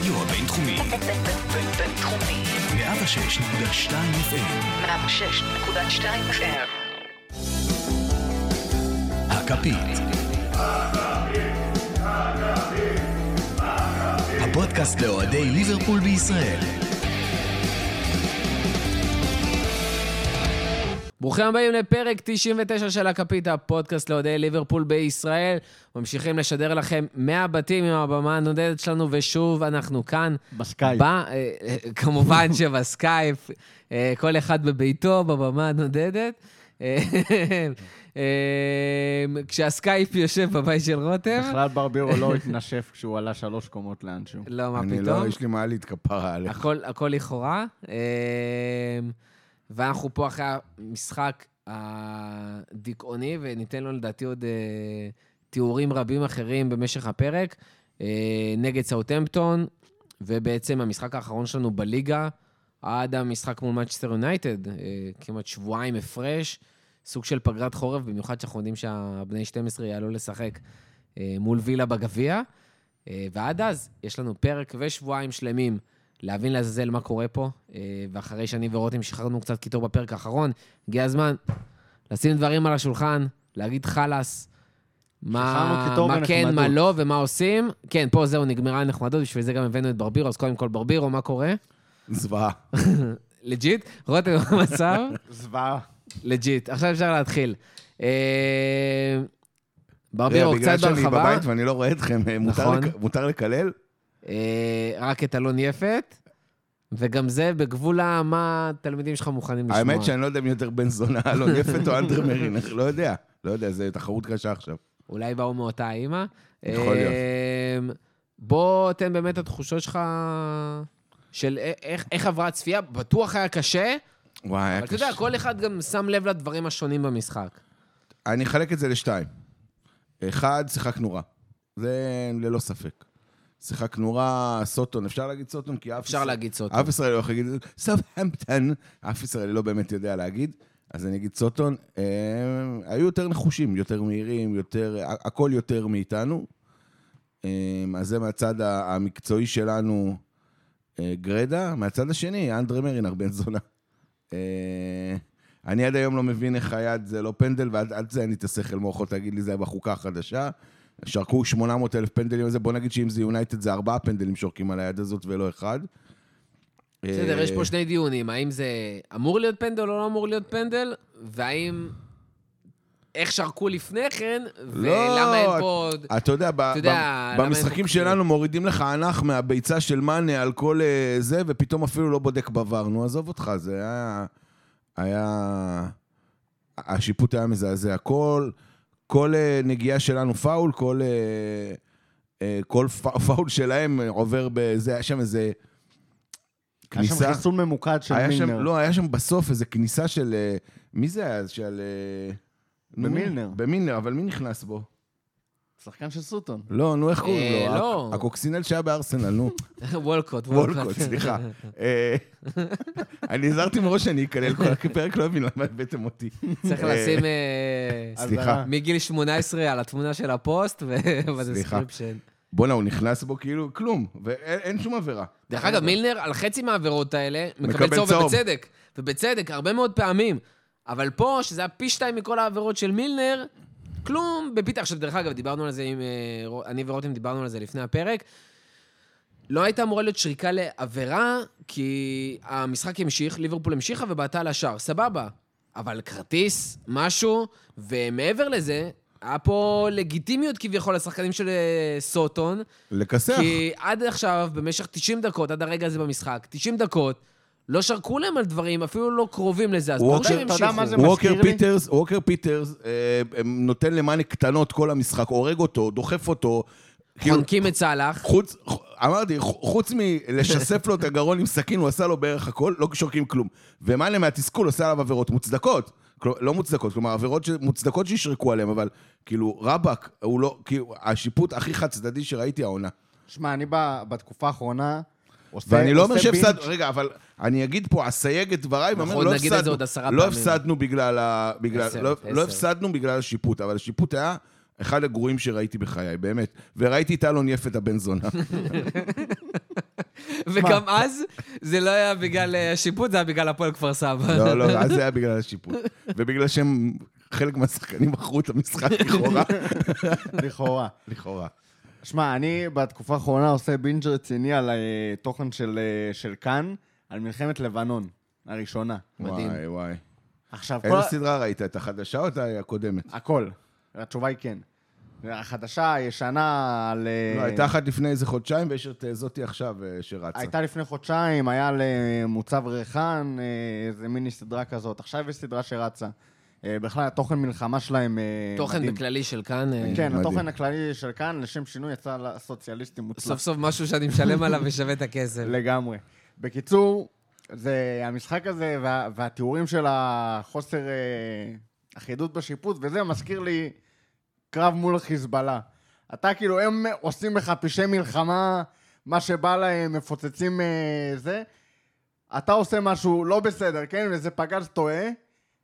הרדיו הבינתחומי. בינתחומי. 106.2 FM. 106.2 FM. הכפית. הפודקאסט לאוהדי ליברפול בישראל. ברוכים הבאים לפרק 99 של הכפית, הפודקאסט לאוהדי ליברפול בישראל. ממשיכים לשדר לכם מהבתים עם הבמה הנודדת שלנו, ושוב אנחנו כאן. בסקייפ. ב, אה, אה, כמובן שבסקייפ, אה, כל אחד בביתו, בבמה הנודדת. כשהסקייפ יושב בבית של רותם. בכלל ברבירו לא התנשף כשהוא עלה שלוש קומות לאנשהו. לא, מה אני פתאום. לא, יש לי מעלית כפרה עליך. הכל לכאורה. ואנחנו פה אחרי המשחק הדיכאוני, וניתן לו לדעתי עוד אה, תיאורים רבים אחרים במשך הפרק, אה, נגד סאוטהמפטון, ובעצם המשחק האחרון שלנו בליגה, עד המשחק מול מנצ'סטר יונייטד, אה, כמעט שבועיים הפרש, סוג של פגרת חורף, במיוחד שאנחנו יודעים שהבני 21 יעלו לשחק אה, מול וילה בגביע. אה, ועד אז, יש לנו פרק ושבועיים שלמים להבין לעזאזל מה קורה פה, אה, ואחרי שאני ורותם שחררנו קצת קיטור בפרק האחרון, הגיע הזמן לשים דברים על השולחן, להגיד חלאס, מה, מה כן, מה. לא ומה עושים. כן, פה זהו, נגמרה הנחמדות, בשביל זה גם הבאנו את ברבירו, אז קודם כל ברבירו, מה קורה? זוועה. לג'יט? רותם, מה המצב? זוועה. לג'יט. עכשיו אפשר להתחיל. אה, ברבירו, רגע, בגלל קצת שאני בהרחבה. בבית ואני לא רואה אתכם, אה, מותר נכון. מותר לקלל? אה, רק את אלון יפת, וגם זה בגבול מה התלמידים שלך מוכנים לשמוע. האמת שאני לא יודע מי יותר בן זונה, אלון יפת או אנדרה מרין, לא יודע. לא יודע, זו תחרות קשה עכשיו. אולי באו מאותה אימא. יכול להיות. אה, בוא תן באמת את התחושות שלך של איך, איך עברה הצפייה. בטוח היה קשה, וואי, היה אבל אתה יודע, קשה. כל אחד גם שם לב לדברים השונים במשחק. אני אחלק את זה לשתיים. אחד, שיחקנו רע. זה ללא ספק. שיחקנו רע, סוטון, אפשר להגיד סוטון? כי אף אפשר להגיד סוטון. אף ישראלי לא יכול להגיד, סאבהמפטון, אף ישראלי לא באמת יודע להגיד, אז אני אגיד סוטון. אה, היו יותר נחושים, יותר מהירים, יותר, הכל יותר מאיתנו. אה, אז זה מהצד המקצועי שלנו, אה, גרדה. מהצד השני, אנדרה מרין, הרבה זונה. אני עד היום לא מבין איך היד זה לא פנדל, ועד עד זה אין לי את השכל מוחות להגיד לי, זה היה בחוקה החדשה. שרקו 800 אלף פנדלים על זה, בוא נגיד שאם זה יונייטד זה ארבעה פנדלים שורקים על היד הזאת ולא אחד. בסדר, אה, יש פה שני דיונים, האם זה אמור להיות פנדל או לא אמור להיות פנדל, והאם... איך שרקו לפני כן, ולמה אין פה עוד... אתה יודע, במשחקים שלנו מורידים לך אנח מהביצה של מאנה על כל אה, זה, ופתאום אפילו לא בודק בVAR. נו, עזוב אותך, זה היה... היה... השיפוט היה מזעזע. כל, כל אה, נגיעה שלנו פאול, כל, אה, אה, כל פאול שלהם עובר בזה, היה שם איזה היה כניסה. שם חיסול ממוקד של היה מילנר. שם, לא, היה שם בסוף איזה כניסה של... מי זה היה? של... במילנר. במילנר, אבל מי נכנס בו? שחקן של סוטון. לא, נו, איך קוראים אה, לו? לא. הק- הקוקסינל שהיה בארסנל, נו. וולקוט, וולקוט, סליחה. אה, אני הזהרתי מראש שאני אקלל כל הפרק, לא מבין למה הבאתם אותי. צריך אה, לשים אה, סליחה. מגיל 18 על התמונה של הפוסט ובדסקריפשן. בואנה, הוא נכנס בו כאילו כלום, ואין אין שום עבירה. דרך אגב, מילנר על חצי מהעבירות האלה מקבל צהוב. ובצדק. ובצדק, הרבה מאוד פעמים. אבל פה, שזה היה פי שתיים מכל העבירות של מילנר, כלום בפיתה. עכשיו, דרך אגב, דיברנו על זה עם... אה, אני ורותם דיברנו על זה לפני הפרק. לא הייתה אמורה להיות שריקה לעבירה, כי המשחק המשיך, ליברפול המשיכה ובעטה לשער. סבבה. אבל כרטיס, משהו, ומעבר לזה, היה פה לגיטימיות כביכול לשחקנים של אה, סאות'המפטון. לכסח. כי עד עכשיו, במשך 90 דקות, עד הרגע הזה במשחק, 90 דקות, לא שרקו להם על דברים, אפילו לא קרובים לזה, אז ברור שהם המשיכו. ווקר? פיטרס, ווקר פיטרס אה, נותן למאנה קטנות כל המשחק, הורג אותו, דוחף אותו. כאילו, חונקים את סאלח. חוץ, אמרתי, חוץ מלשסף לו את הגרון עם סכין, הוא עשה לו בערך הכל, לא שורקים כלום. ומאנה מהתסכול עושה עליו עבירות מוצדקות. לא מוצדקות, כלומר, עבירות ש- מוצדקות שישרקו עליהם, אבל כאילו, רבאק, הוא לא, כאילו, השיפוט הכי חד צדדי שראיתי העונה. שמע, אני ב- בתקופה האחרונה... עושה- ואני לא אומר עושה שהפסד, בינג'. רגע, אבל אני אגיד פה, אסייג את דבריי, ואומר, נכון, לא נגיד את זה הפסדנו, עוד עשרה לא פעמים. הפסדנו בגלל ה... בגלל, עשר, לא, עשר. לא הפסדנו בגלל השיפוט, אבל השיפוט היה אחד הגרועים שראיתי בחיי, באמת. וראיתי את אלון יפת הבן זונה. וגם אז, זה לא היה בגלל אה, השיפוט, זה היה בגלל הפועל כפר סבא. לא, לא, אז זה היה בגלל השיפוט. ובגלל שהם, חלק מהשחקנים מכרו את המשחק לכאורה. לכאורה. לכאורה. שמע, אני בתקופה האחרונה עושה בינג' רציני על אה, תוכן של, אה, של כאן, על מלחמת לבנון, הראשונה. מדהים. וואי, וואי. עכשיו, כל... איזה ה- סדרה ראית? את החדשה או את הקודמת? הכל. התשובה היא כן. החדשה, הישנה, על... אה, לא, הייתה אחת לפני איזה חודשיים, ויש את זאתי עכשיו שרצה. הייתה לפני חודשיים, היה למוצב ריחן, איזה מיני סדרה כזאת. עכשיו יש סדרה שרצה. אה, בכלל, התוכן מלחמה שלהם אה, תוכן מדהים. בכללי של כאן, אה, כן, מדהים. התוכן הכללי של כאן, לשם שינוי, יצא לסוציאליסטים מוצלח. סוף סוף משהו שאני משלם עליו ושווה את הכסף. לגמרי. בקיצור, זה המשחק הזה וה, והתיאורים של החוסר אחידות בשיפוט, וזה מזכיר לי קרב מול חיזבאללה. אתה כאילו, הם עושים לך פשעי מלחמה, מה שבא להם, מפוצצים זה. אתה עושה משהו לא בסדר, כן? וזה פגז טועה,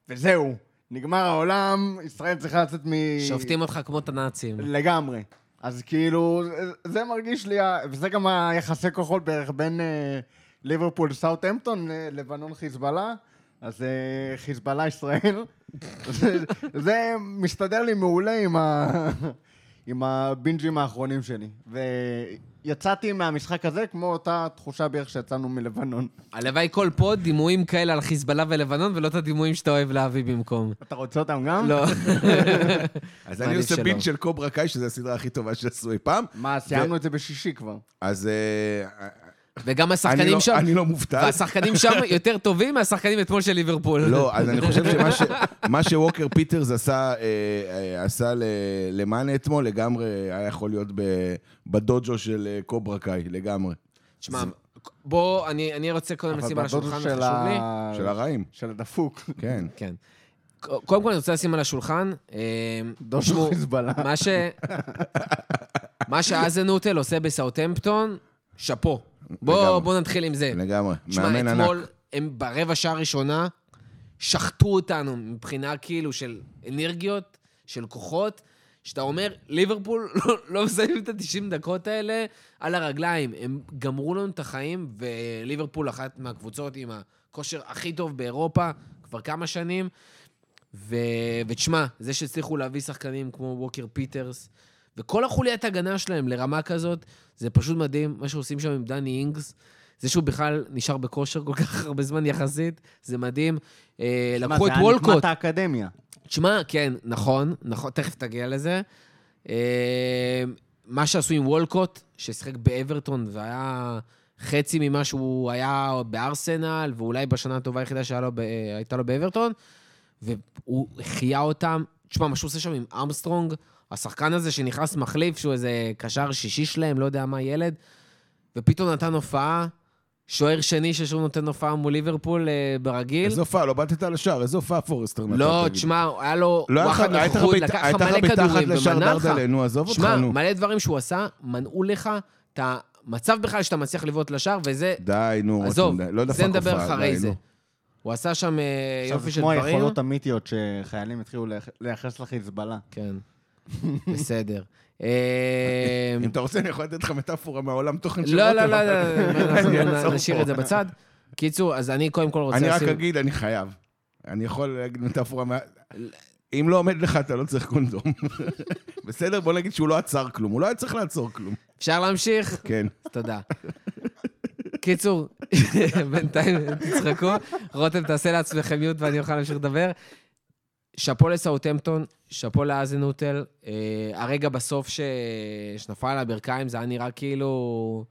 וזהו. נגמר העולם, ישראל צריכה לצאת מ... שופטים אותך כמו את הנאצים. לגמרי. אז כאילו, זה- מרגיש לי, וזה גם היחסי כוחות בערך בין אה, ליברפול סאוטהמפטון, אה, לבנון חיזבאללה, אז אה, חיזבאללה ישראל. זה, זה מסתדר לי מעולה עם, ה, עם הבינג'ים האחרונים שלי. ויצאתי מהמשחק הזה כמו אותה תחושה בערך שיצאנו מלבנון. הלוואי כל פוד דימויים כאלה על חיזבאללה ולבנון, ולא את הדימויים שאתה אוהב להביא במקום. אתה רוצה אותם גם? לא. אז אני עושה. binge של קוברה קאי, שזו הסדרה הכי טובה שעשו אי פעם. מה, סיימנו את זה בשישי כבר. אז אה, וגם השחקנים לא- שם, אני לא מופתע. והשחקנים שם יותר טובים מהשחקנים אתמול של ליברפול. לא, אז אני חושב שמה ש- מה שווקר פיטרס עשה, אה, אה, עשה ל- למאנה אתמול, לגמרי היה יכול להיות ב- בדוג'ו של אה, קוברה קאי, לגמרי. תשמע, בוא, אני אני רוצה קודם לשים על השולחן, של וחשוב לי. של הרעים, של הדפוק. כן. כן. קודם כל אני רוצה לשים על השולחן, תשמעו, חיזבאללה. מה ש... מה שאזנוטל עושה בסאוטהמפטון, שאפו. בוא, לגמרי. בוא נתחיל עם זה. לגמרי. תשמע, מאמן אתמול ענק. הם ברבע שעה הראשונה שחטו אותנו מבחינה כאילו של אנרגיות, של כוחות, שאתה אומר, ליברפול לא, לא מסיימים את ה-90 דקות האלה על הרגליים. הם גמרו לנו את החיים, וליברפול אחת מהקבוצות עם הכושר הכי טוב באירופה כבר כמה שנים. ו... ותשמע, זה שהצליחו להביא שחקנים כמו ווקר פיטרס, וכל החוליית הגנה שלהם לרמה כזאת, זה פשוט מדהים, מה שעושים שם עם דני אינגס. זה שהוא בכלל נשאר בכושר כל כך הרבה זמן יחסית, זה מדהים. אה, לקחו את זה היה וולקוט. נקמת האקדמיה. תשמע, כן, נכון, נכון, תכף תגיע לזה. אה, מה שעשו עם וולקוט, ששיחק באברטון והיה חצי ממה שהוא היה בארסנל, ואולי בשנה הטובה היחידה שהייתה לו באברטון, והוא החיה אותם. תשמע, מה שהוא עושה שם עם ארמסטרונג, השחקן הזה שנכנס מחליף, שהוא איזה קשר שישי שלהם, לא יודע מה, ילד, ופתאום נתן הופעה, שוער שני ששוב נותן הופעה מול ליברפול אה, ברגיל. איזה הופעה, לא באתת על השער, איזה הופעה פורסטר נתן? לא? תשמע, היה לו לא היה וואחד לך- לקח מלא מתחת כדורים לשער ומנע לך. דרדלה, נו, עזוב אותך, שמע, נו. מלא דברים שהוא עשה, מנעו לך את המצב בכלל שאתה מצליח לבעוט לשער, וזה, די, נו, עזוב, די. לא דפק זה נדבר אחרי זה. הוא עשה שם אה, עכשיו יופי זה של כמו דברים. היכולות המיתיות שחיילים התחילו לייח- לייחס לחיזבאללה. כן, בסדר. אה, אם אתה רוצה, אני יכול לתת לך מטאפורה מהעולם תוכן של לא, רותם. לא, לא, לא, אעצור נשאיר. את זה בצד. קיצור, אז אני קודם כל רוצה אני רק. אגיד, אני חייב. אני יכול להגיד מטאפורה מה... אם לא עומד לך, אתה לא צריך קונדום. בסדר? בוא נגיד שהוא לא עצר כלום. הוא לא היה צריך לעצור כלום. אפשר להמשיך? כן. תודה. קיצור, בינתיים תצחקו, רותם תעשה לעצמכם מיוט ואני אוכל להמשיך לדבר. שאפו לסאוטהמפטון, שאפו לאזנוטל. אה, הרגע בסוף ש... שנפל על הברכיים, זה היה נראה כאילו...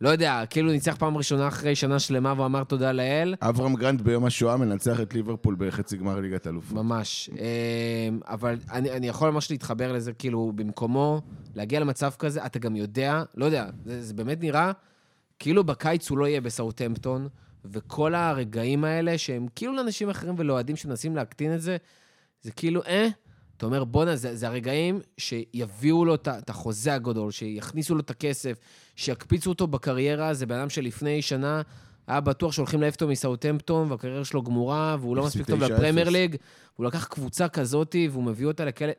לא יודע, כאילו ניצח פעם ראשונה אחרי שנה שלמה ואמר תודה לאל. אברהם גרנט ביום השואה מנצח את ליברפול בחצי גמר ליגת אלופות. ממש. אה, אבל אני, אני יכול ממש להתחבר לזה, כאילו, במקומו, להגיע למצב כזה, אתה גם יודע, לא יודע, זה, זה באמת נראה כאילו בקיץ הוא לא יהיה בסאוטהמפטון, וכל הרגעים האלה, שהם כאילו לאנשים אחרים ולאוהדים שמנסים להקטין את זה, זה כאילו, אה, אתה אומר, בואנה, זה, זה הרגעים שיביאו לו את החוזה הגדול, שיכניסו לו את הכסף, שיקפיצו אותו בקריירה, זה בן אדם שלפני שנה היה בטוח שהולכים להעיף אותו מסאוטהמפטון, והקריירה שלו גמורה, והוא לא מספיק טוב 9-0. לפרמייר ליג, הוא לקח קבוצה כזאת, והוא מביא אותה לכאלה...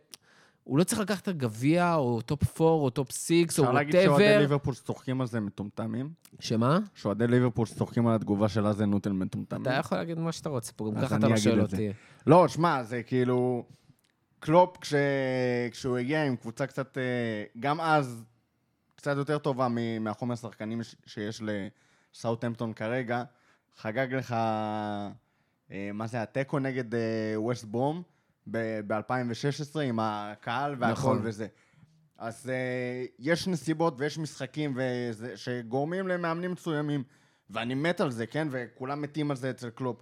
הוא לא צריך לקחת את הגביע, או טופ 4, או טופ 6, או whatever. אפשר להגיד שאוהדי ליברפול שצוחקים על זה מטומטמים? שמה? שאוהדי ליברפול שצוחקים על התגובה של האזנהוטל מטומטמים? אתה יכול להגיד מה שאתה רוצה פה, גם ככה אתה לא שואל. אותי. לא, שמע, זה כאילו... קלופ, כש... כשהוא הגיע עם קבוצה קצת, אה, גם אז, קצת יותר טובה מהחומר השחקנים שיש לסאוטהמפטון כרגע, חגג לך, אה, מה זה, התיקו נגד אה, ווסט ברום ב-2016 עם הקהל והכל נכון. וזה. אז אה, יש נסיבות ויש משחקים וזה, שגורמים למאמנים מסוימים, ואני מת על זה, כן? וכולם מתים על זה אצל קלופ.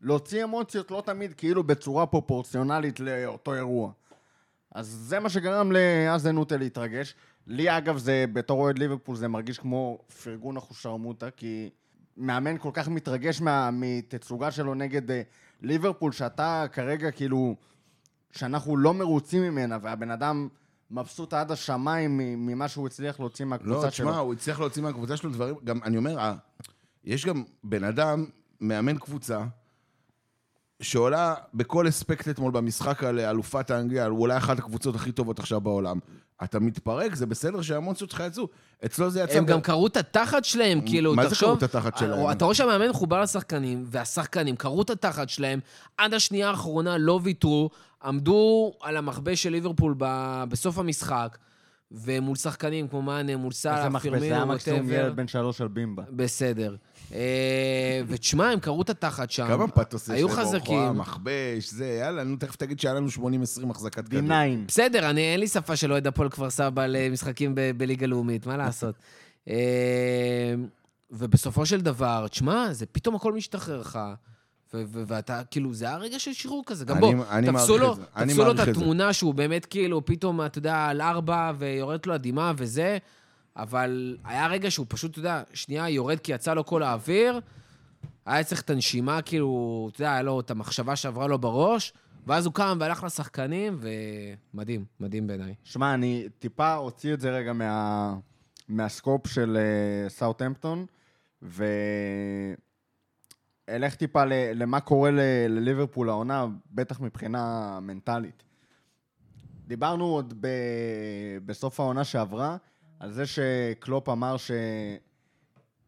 להוציא אמוציות לא תמיד כאילו בצורה פרופורציונלית לאותו אירוע. אז זה מה שגרם לאזנוטה להתרגש. לי אגב, זה, בתור אוהד ליברפול, זה מרגיש כמו פרגון אחושרמוטה, כי מאמן כל כך מתרגש מה, מתצוגה שלו נגד uh, ליברפול, שאתה כרגע כאילו, שאנחנו לא מרוצים ממנה, והבן אדם מבסוט עד השמיים ממה שהוא הצליח להוציא מהקבוצה לא, שלו. תשמע, הוא הצליח להוציא מהקבוצה שלו דברים, גם, אני אומר, יש גם בן אדם, מאמן קבוצה, שעולה בכל אספקט אתמול במשחק על אלופת האנגליה, הוא אולי אחת הקבוצות הכי טובות עכשיו בעולם. אתה מתפרק, זה בסדר שהאמוציות שלך יצאו. אצלו זה יצא... הם גם קראו את התחת שלהם, כאילו, מה זה תחשוב... קראו את התחת שלהם? אתה רואה שהמאמן מחובר לשחקנים, והשחקנים קראו את התחת שלהם, עד השנייה האחרונה לא ויתרו, עמדו על המכבש של ליברפול ב- בסוף המשחק, ומול שחקנים כמו מאנה, מול איזה סאלח, מכבש, זה היה פירמינו, מקסימום. ילד בן שלוש על בימבה. בסדר. אה, ותשמע, הם קראו את התחת שם. כמה פתוס יש היו להם באורחו, חזקים. מכבש, זה, יאללה, נו, תכף תגיד שהיה לנו 80-20 החזקת כדור. D9. בסדר, אני, אין לי שפה של אוהד הפועל כפר סבא למשחקים ב- בליגה לאומית, מה לעשות? אה, ובסופו של דבר, תשמע, זה פתאום הכל משתחרר לך. ואתה, כאילו, זה היה רגע של שחרור כזה. גם בוא, תפסו לו, את תפסו לו. התמונה שהוא באמת, כאילו, פתאום, אתה יודע, על ארבע, ויורדת לו הדמעה וזה, אבל היה רגע שהוא פשוט, אתה יודע, שנייה יורד כי יצא לו כל האוויר, היה צריך את הנשימה, כאילו, אתה יודע, היה לו את המחשבה שעברה לו בראש, ואז הוא קם והלך לשחקנים, ומדהים, מדהים בעיניי. שמע, אני טיפה אוציא את זה רגע מה, מהסקופ של uh, סאוטהמפטון, ואלך טיפה ל, למה קורה לליברפול העונה, בטח מבחינה מנטלית. דיברנו עוד ב, בסוף העונה שעברה, על זה שקלופ אמר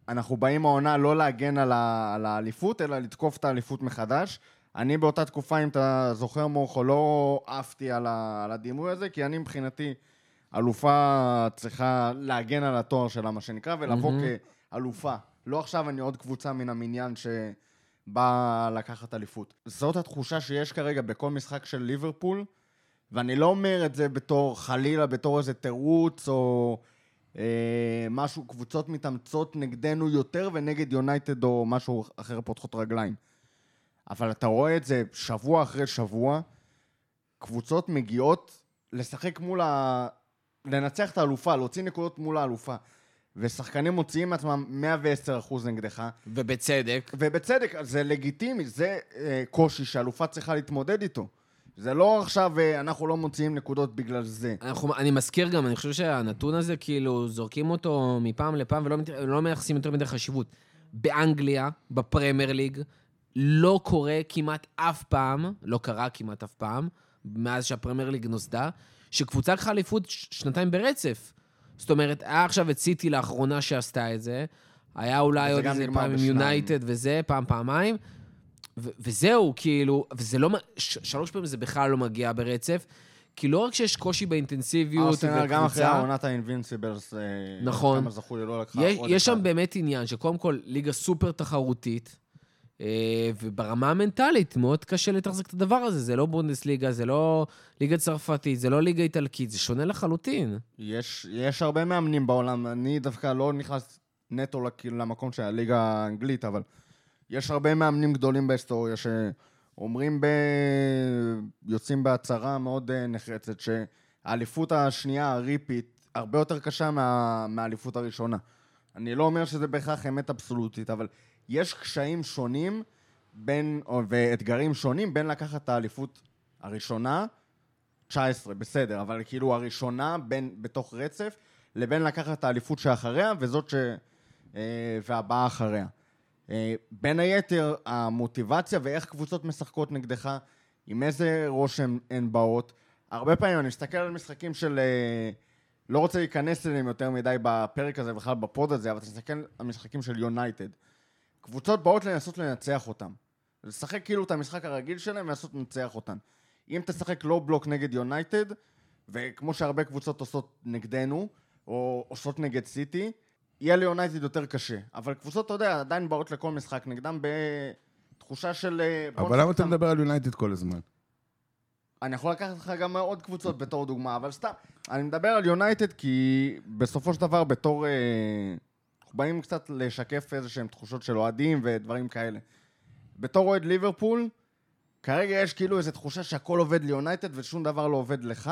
שאנחנו באים העונה לא להגן על, ה, על האליפות, אלא לתקוף את האליפות מחדש. אני באותה תקופה, אם אתה זוכר מורכו, לא עפתי על, ה, על הדימוי הזה, כי אני מבחינתי, אלופה צריכה להגן על התואר שלה, מה שנקרא, ולבוא כאלופה. לא עכשיו אני עוד קבוצה מן המניין שבאה לקחת אליפות. זאת התחושה שיש כרגע בכל משחק של ליברפול, ואני לא אומר את זה בתור, חלילה, בתור איזה תירוץ, או משהו, קבוצות מתאמצות נגדנו יותר ונגד יונייטד או משהו אחר פותחות רגליים. אבל אתה רואה את זה שבוע אחרי שבוע, קבוצות מגיעות לשחק מול ה... לנצח את האלופה, להוציא נקודות מול האלופה. ושחקנים מוציאים מעצמם 110% נגדך, ובצדק. ובצדק, זה לגיטימי, זה אה, קושי שאלופה צריכה להתמודד איתו. זה לא עכשיו אה, אנחנו לא מוציאים נקודות בגלל זה. אנחנו, אני מזכיר גם, אני חושב שהנתון הזה, כאילו, זורקים אותו מפעם לפעם ולא לא מייחסים יותר מדי חשיבות. באנגליה, בפרמייר ליג, לא קורה כמעט אף פעם, לא קרה כמעט אף פעם, מאז שהפרמייר ליג נוסדה, שקבוצה לקחה אליפות שנתיים ברצף. זאת אומרת, היה עכשיו את סיטי לאחרונה שעשתה את זה, היה אולי עוד איזה פעם עם. יונייטד וזה, פעם, פעמיים. ו- וזהו, כאילו, וזה לא, ש- שלוש פעמים זה בכלל לא מגיע ברצף, כי לא רק שיש קושי באינטנסיביות ארסנל גם אחרי העונת האינבינסיבלס, אה, נכון. כמה זכו לי, לא לקחה יש, עוד יש שם. באמת עניין שקודם כל, ליגה סופר תחרותית, אה, וברמה המנטלית מאוד קשה לתחזק את הדבר הזה. זה לא בונדסליגה, זה לא ליגה צרפתית, זה לא ליגה איטלקית, זה שונה לחלוטין. יש, יש הרבה מאמנים בעולם, אני דווקא לא נכנס נטו למקום של הליגה האנגלית, אבל יש הרבה מאמנים גדולים בהיסטוריה שאומרים, ב... יוצאים בהצהרה מאוד אה, נחרצת, שהאליפות השנייה, הריפית, הרבה יותר קשה מה... מהאליפות הראשונה. אני לא אומר שזה בהכרח אמת אבסולוטית, אבל יש קשיים שונים בין, ואתגרים שונים בין לקחת את האליפות הראשונה 19, בסדר, אבל כאילו הראשונה בין, בתוך רצף, לבין לקחת את האליפות שאחריה וזאת ש... אה, והבאה אחריה. אה, בין היתר, המוטיבציה ואיך קבוצות משחקות נגדך, עם איזה רושם הן באות, הרבה פעמים אני מסתכל על משחקים של... אה, לא רוצה להיכנס אליהם יותר מדי בפרק הזה, בכלל בפוד הזה, אבל אתה מסתכל על משחקים של יונייטד. קבוצות באות לנסות לנצח אותם. לשחק כאילו את המשחק הרגיל שלהם ולנסות לנצח אותם. אם תשחק לא בלוק נגד יונייטד, וכמו שהרבה קבוצות עושות נגדנו, או עושות נגד סיטי, יהיה ליונייטד יותר קשה. אבל קבוצות, אתה יודע, עדיין באות לכל משחק נגדם בתחושה של... אה, אבל למה אתה מדבר על יונייטד כל הזמן? אני יכול לקחת לך גם עוד קבוצות בתור דוגמה, אבל סתם, אני מדבר על יונייטד כי בסופו של דבר בתור... אה, אנחנו באים קצת לשקף איזה שהם תחושות של אוהדים ודברים כאלה. בתור אוהד ליברפול, כרגע יש כאילו איזו תחושה שהכל עובד ליונייטד ושום דבר לא עובד לך,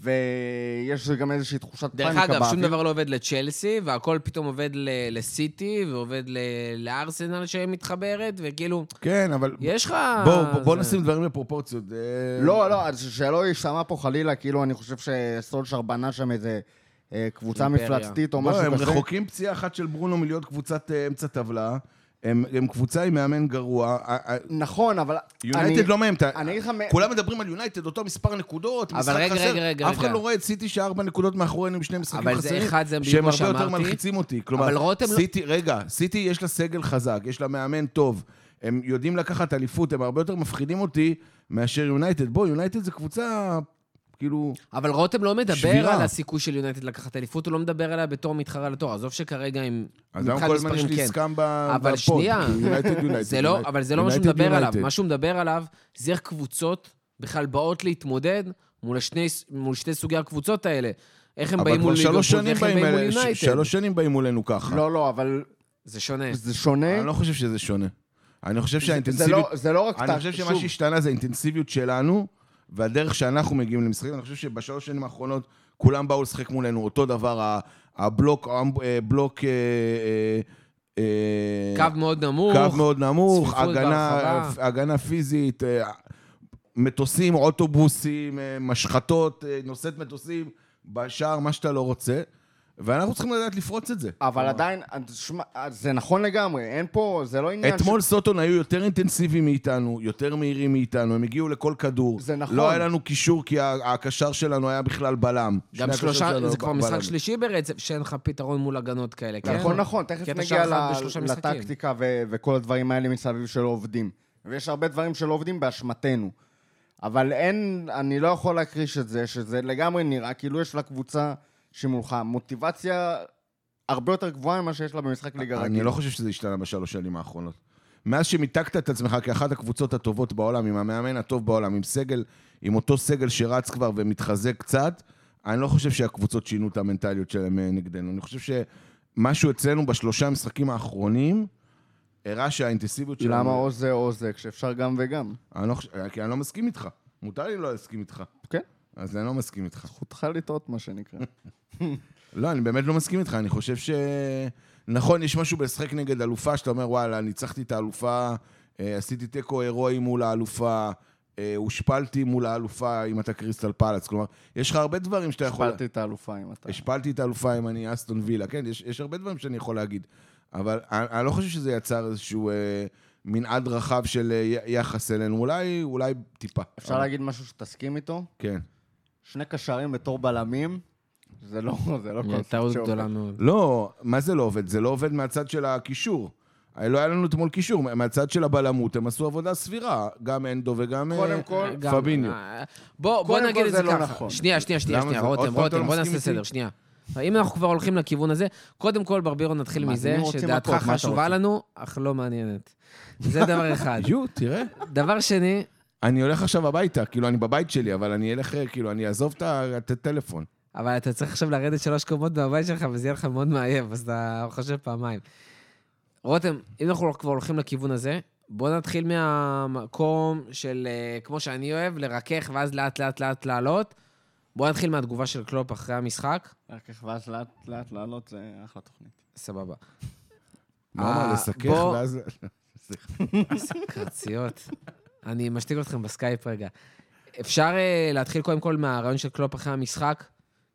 ויש גם איזושהי תחושת דרך פאניקה אגב, שום באוויר. דבר לא עובד לצ'לסי, והכל פתאום עובד ל- לסיטי, ועובד ל- לארסנל שמתחברת, וכאילו, כן, אבל... יש לך... בוא, בוא, בוא זה- נשים דברים בפרופורציות. אה, לא, לא, אז שלא יישמע פה חלילה, כאילו אני חושב שסולשר בנה שם איזה אה, קבוצה אימפריה. מפלצתית או בוא, משהו הם כזה. רחוקים פציעה אחת של ברונו מלהיות קבוצת אה, אמצע טבלה. הם, הם קבוצה עם מאמן גרוע. נכון, אבל... יונייטד לא מהם. אני אגיד לך... כולם מדברים על יונייטד, אותו מספר נקודות, אבל משחק רגע, חסר. רגע, רגע, אף אחד רגע. לא רואה את סיטי שארבע נקודות מאחורינו עם שני משחקים אבל זה חסרים. אחד, זה בדיוק שהם מה הרבה יותר שאמרתי. מלחיצים אותי. כלומר, אבל רותם לא- סיטי, רגע, סיטי יש לה סגל חזק, יש לה מאמן טוב. הם יודעים לקחת אליפות, הם הרבה יותר מפחידים אותי מאשר יונייטד. בוא, יונייטד זה קבוצה, כאילו... אבל רותם לא מדבר שבירה. על הסיכוי של יונייטד לקחת אליפות, הוא לא מדבר עליה בתור מתחרה לתואר. עזוב שכרגע עם... אז למה כל הזמן יש לי כן. סכם ב- אבל בפוד? שנייה. יונייטד, יונייטד. זה לא, יונייטד. אבל זה לא מה שהוא מדבר עליו. מה שהוא מדבר עליו, זה איך קבוצות בכלל באות להתמודד מול, השני, מול שתי סוגי הקבוצות האלה. איך הם אבל באים מול שלוש ליברפול שנים ואיך הם באים מול יונייטד. שלוש שנים באים מולנו ככה. לא, לא, אבל זה שונה. זה שונה. אני לא חושב שזה שונה. אני חושב שהאינטנסיביות... לא- זה לא רק... אני חושב שמה שהשתנה זה האינטנסיביות שלנו, והדרך שאנחנו מגיעים למשחקים. אני חושב שבשלוש שנים האחרונות כולם באו לשחק מולנו אותו דבר, הבלוק, אה, בלוק... אה, אה, קו מאוד נמוך. קו מאוד נמוך, הגנה. הגנה פיזית, מטוסים, אוטובוסים, משחטות, נושאת מטוסים, בשער, מה שאתה לא רוצה. ואנחנו צריכים לדעת לפרוץ את זה. אבל עדיין, שמע, זה נכון לגמרי, אין פה, זה לא עניין אתמול סוטון היו יותר אינטנסיביים מאיתנו, יותר מהירים מאיתנו, הם הגיעו לכל כדור. זה נכון. לא היה לנו קישור כי הקשר שלנו היה בכלל בלם. גם שלושה, זה כבר משחק. שלישי ברצף שאין לך פתרון מול הגנות כאלה, כן? נכון, נכון, תכף נגיע. לטקטיקה וכל הדברים האלה מסביב שלא עובדים. ויש הרבה דברים שלא עובדים באשמתנו. אבל אין, אני לא יכול להכחיש את זה, שזה לגמרי נראה כאילו יש לקבוצה שמולך מוטיבציה הרבה יותר גבוהה ממה שיש לה במשחק ליגה רגיל. אני לא חושב שזה השתנה בשלוש שנים האחרונות. מאז שמיתגת את עצמך כאחת הקבוצות הטובות בעולם, עם המאמן הטוב בעולם, עם סגל, עם אותו סגל שרץ כבר ומתחזק קצת, אני לא חושב שהקבוצות שינו את המנטליות שלהם אה, נגדנו. אני חושב שמשהו אצלנו בשלושה המשחקים האחרונים, הראה שהאינטנסיביות שלנו... למה או זה או זה, כשאפשר גם וגם? אני לא, חושב- כי אני לא מסכים איתך. מותר לי לא להסכים איתך. כן, אז אני לא מסכים איתך. זכותך לטעות, מה שנקרא. לא, אני באמת לא מסכים איתך, אני חושב ש... נכון, יש משהו בלשחק נגד אלופה, שאתה אומר, וואלה, ניצחתי את האלופה, אה, עשיתי תיקו הירואי מול האלופה, אה, הושפלתי מול האלופה אם אתה קריסטל פלאץ. כלומר, יש לך הרבה דברים שאתה יכול... השפלתי את האלופה אם אתה... השפלתי את האלופה אם אני אסטון וילה, כן, יש, יש הרבה דברים שאני יכול להגיד. אבל אני, אני לא חושב שזה יצר איזשהו אה, מנעד רחב של אה, יחס אלינו, אולי, אולי טיפה. אפשר להגיד משהו שתסכים איתו? כן. שני קשרים בתור בלמים, זה לא, זה לא קונספט טעות שעובד. גדולה מאוד. לא, מה זה לא עובד? זה לא עובד מהצד של הקישור. לא היה לנו אתמול קישור, מהצד של הבלמות הם עשו עבודה סבירה, גם אנדו וגם אה, קודם כל, גם- פביניו. אה, בוא, נגיד כל את זה לא ככה. נכון. שנייה, שנייה, שנייה, רותם, רותם, בוא מסכים נעשה? סדר, שנייה. אם אנחנו כבר הולכים לכיוון הזה, קודם כל, ברבירו, נתחיל מזה, שדעתך חשובה? לנו, אך לא מעניינת. זה דבר אחד. יו, תראה. דבר שני, אני הולך עכשיו הביתה, כאילו, אני בבית שלי, אבל אני אלך, כאילו, אני אעזוב את הטלפון. אבל אתה צריך עכשיו לרדת שלוש קומות מהבית שלך, וזה יהיה לך מאוד מעייף, אז אתה חושב פעמיים. רותם, אם אנחנו כבר הולכים לכיוון הזה, בוא נתחיל מהמקום של, אה, כמו שאני אוהב, לרכך ואז לאט לאט לאט לעלות. בוא נתחיל מהתגובה של קלופ אחרי המשחק. איך ואז לאט לאט לעלות זה אחלה תוכנית. סבבה. מה, אה, לסכך, ואז... קרציות. אני משתיק אתכם בסקייפ רגע. אפשר אה, להתחיל קודם כל מהרעיון של קלופ אחרי המשחק,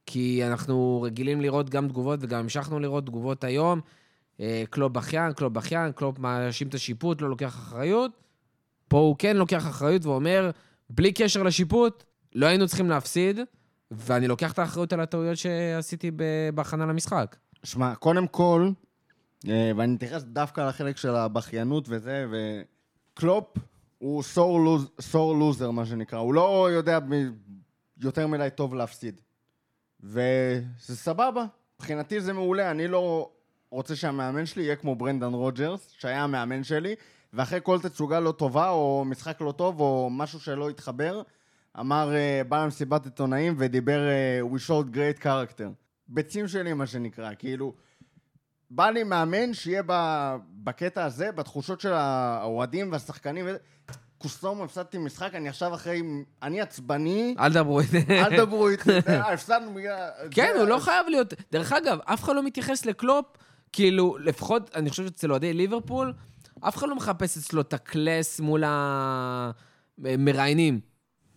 כי אנחנו רגילים לראות גם תגובות וגם המשכנו לראות תגובות היום. אה, קלופ בכיין, קלופ בכיין, קלופ מאשים את השיפוט, לא לוקח אחריות. פה הוא כן לוקח אחריות ואומר, בלי קשר לשיפוט, לא היינו צריכים להפסיד, ואני לוקח את האחריות על הטעויות שעשיתי בהכנה למשחק. שמע, קודם כל, אה, ואני אתייחס דווקא לחלק של הבכיינות וזה, וקלופ הוא sore, los, sore loser, מה שנקרא. הוא לא יודע יותר מדי טוב להפסיד. וזה סבבה, מבחינתי זה מעולה. אני לא רוצה שהמאמן שלי יהיה כמו ברנדן רוג'רס, שהיה המאמן שלי, ואחרי כל תצוגה לא טובה, או משחק לא טוב, או משהו שלא התחבר, אמר, אה, בא למסיבת עיתונאים ודיבר אה, We showed great character. ביצים שלי, מה שנקרא, כאילו... בא לי מאמן שיהיה ב, בקטע הזה, בתחושות של האוהדים והשחקנים. ו... קוסום, הפסדתי משחק, אני עכשיו אחרי... אני עצבני, אל תדברו איתי. אל דברו איתי, אה, הפסדנו בגלל... כן, הוא לא חייב להיות... דרך אגב, אף אחד לא מתייחס לקלופ, כאילו, לפחות, אני חושב שאצל אוהדי ליברפול, אף אחד לא מחפש אצלו את ה class מול המראיינים.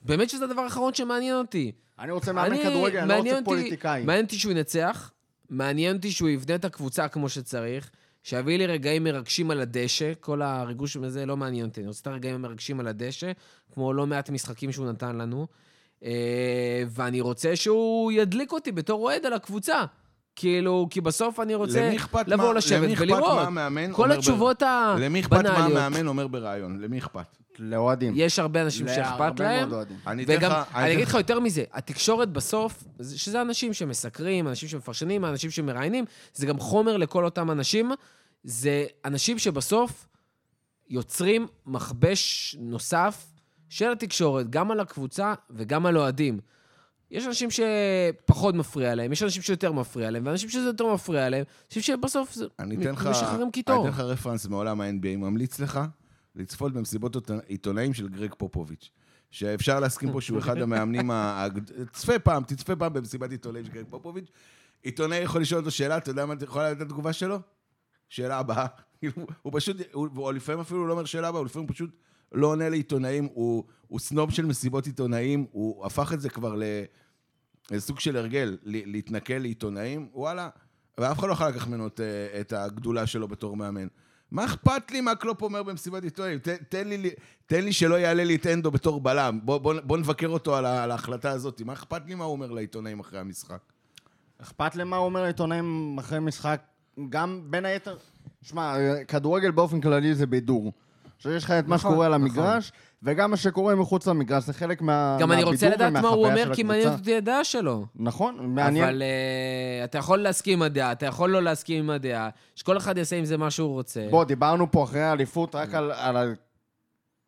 באמת שזה הדבר האחרון שמעניין אותי. אני רוצה מאמן כדורגל, אני לא רוצה אותי- פוליטיקאי. מעניין אותי שהוא ינצח, מעניין אותי שהוא יבנה את הקבוצה כמו שצריך, שיביא לי רגעים מרגשים על הדשא, כל הריגוש הזה לא מעניין אותי, אני רוצה את הרגעים המרגשים על הדשא, כמו לא מעט משחקים שהוא נתן לנו, אה, ואני רוצה שהוא ידליק אותי בתור אוהד על הקבוצה. כאילו, כי בסוף אני רוצה לבוא מה- לשבת למי אכפת ולראות. מה המאמן כל אומר התשובות למי אכפת מה. המאמן אומר בריאיון? למי אכפת? לאוהדים. יש הרבה אנשים שאכפת להרבה להם, מאוד אוהדים. אני וגם, לך- אני אגיד לך יותר מזה, התקשורת בסוף, זה- שזה אנשים שמסקרים, אנשים שמפרשנים, אנשים שמראיינים, זה גם חומר לכל אותם אנשים. זה אנשים שבסוף יוצרים מכבש נוסף של התקשורת, גם על הקבוצה וגם על אוהדים. יש אנשים שפחות מפריע להם, יש אנשים שיותר מפריע להם, ואנשים שזה יותר מפריע להם, אנשים שבסוף זה אני אתן לך, משחררים אני קיטור. אתן לך רפרנס מעולם ה-NBA, ממליץ לך לצפות במסיבות עיתונא- עיתונאים של גרג פופוביץ', שאפשר להסכים פה שהוא אחד המאמנים, ה- תצפה פעם, תצפה פעם במסיבת עיתונאים של גרג פופוביץ', עיתונאי יכול לשאול אותו שאלה, אתה יודע מה אתה יכול לדעת את התגובה שלו? שאלה הבאה. הוא פשוט, הוא, לפעמים אפילו לא אומר שאלה הבאה, הוא לפעמים פשוט לא עונה לעיתונאים, הוא, הוא סנוב של מסיבות עיתונאים, הוא הפך את זה כבר ל... איזה סוג של הרגל, להתנכל לעיתונאים, וואלה, ואף אחד לא יכול לקחת ממנו את, את הגדולה שלו בתור מאמן. מה אכפת לי מה קלופ אומר במסיבת עיתונאים? תן, לי, תן לי שלא יעלה לי את אנדו בתור בלם. בוא, בוא, בוא נבקר אותו על, על ההחלטה הזאת. מה אכפת לי מה הוא אומר לעיתונאים אחרי המשחק? אכפת למה הוא אומר לעיתונאים אחרי משחק, גם בין היתר... שמע, כדורגל באופן כללי זה בידור. שיש לך את מה נכון, שקורה על נכון. המגרש, וגם מה שקורה מחוץ למגרש, זה חלק מה... גם אני רוצה לדעת מה הוא אומר, כי מעניין. אותי הדעה שלו. נכון, מעניין. אבל uh, אתה יכול להסכים עם הדעה, אתה יכול לא להסכים עם הדעה, שכל אחד יעשה עם זה מה שהוא רוצה. בוא, דיברנו פה אחרי האליפות רק על, על ה-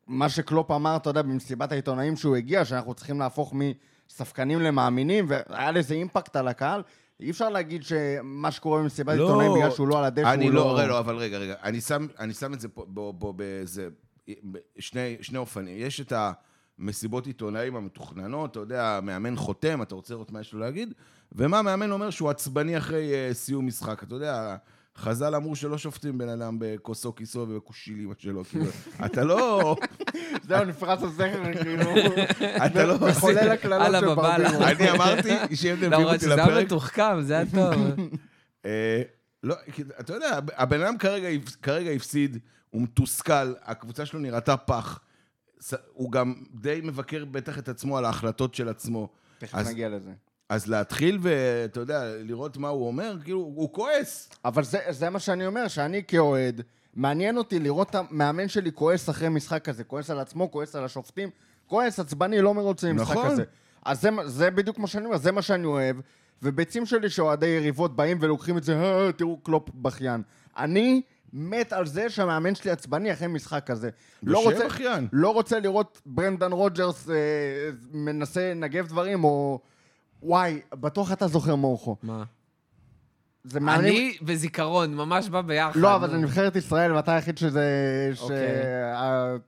מה שקלופ אמר, אתה יודע, במסיבת העיתונאים שהוא הגיע, שאנחנו צריכים להפוך מספקנים למאמינים, והיה לזה אימפקט על הקהל. אי אפשר להגיד שמה שקורה במסיבת לא, עיתונאים בגלל שהוא לא על הדשא, אני הוא לא, לא... רגע, לא, אבל רגע, רגע. אני שם, אני שם את זה פה, בו, בו, באיזה... שני, שני אופנים. יש את המסיבות עיתונאים המתוכננות, אתה יודע, מאמן חותם, אתה רוצה לראות מה יש לו להגיד, ומה המאמן אומר שהוא עצבני אחרי uh, סיום משחק. אתה יודע, חז"ל אמרו שלא שופטים בן אדם בכוסו כיסו ובכושיל אמא שלו, כאילו, אתה לא... זהו, נפרץ הסכר, כאילו... אתה לא... מחולל הקללות של. ברבירו. אני אמרתי שאם אתם לא, מביאים אבל אותי שזה היה לפרק... מתוחכם, זה היה טוב. אה, לא, אתה יודע, הבן אדם כרגע הפסיד, הוא מתוסכל, הקבוצה שלו נראתה פח. הוא גם די מבקר בטח את עצמו על ההחלטות של עצמו. תכף אז- נגיע לזה. אז להתחיל ואתה יודע, לראות מה הוא אומר, כאילו, הוא כועס. אבל זה, זה מה שאני אומר, שאני כאוהד, מעניין אותי לראות את המאמן שלי כועס אחרי משחק כזה, כועס על עצמו, כועס על השופטים, כועס, עצבני, לא מרוצה עם משחק נכון. כזה. אז זה, זה בדיוק מה שאני אומר, זה מה שאני אוהב, וביצים שלי שאוהדי יריבות באים ולוקחים את זה, "אה, תראו קלופ בכיין. אני מת על זה שהמאמן שלי עצבני אחרי משחק כזה. לא רוצה, בכיין. לא רוצה לראות ברנדן רוג'רס אה, מנסה לנגב דברים, או... וואי, בטוח אתה זוכר מורכו. מה? זה מאמנים... אני וזיכרון, ממש בא ביחד. לא, אבל זה נבחרת ישראל, ואתה היחיד שזה... אוקיי.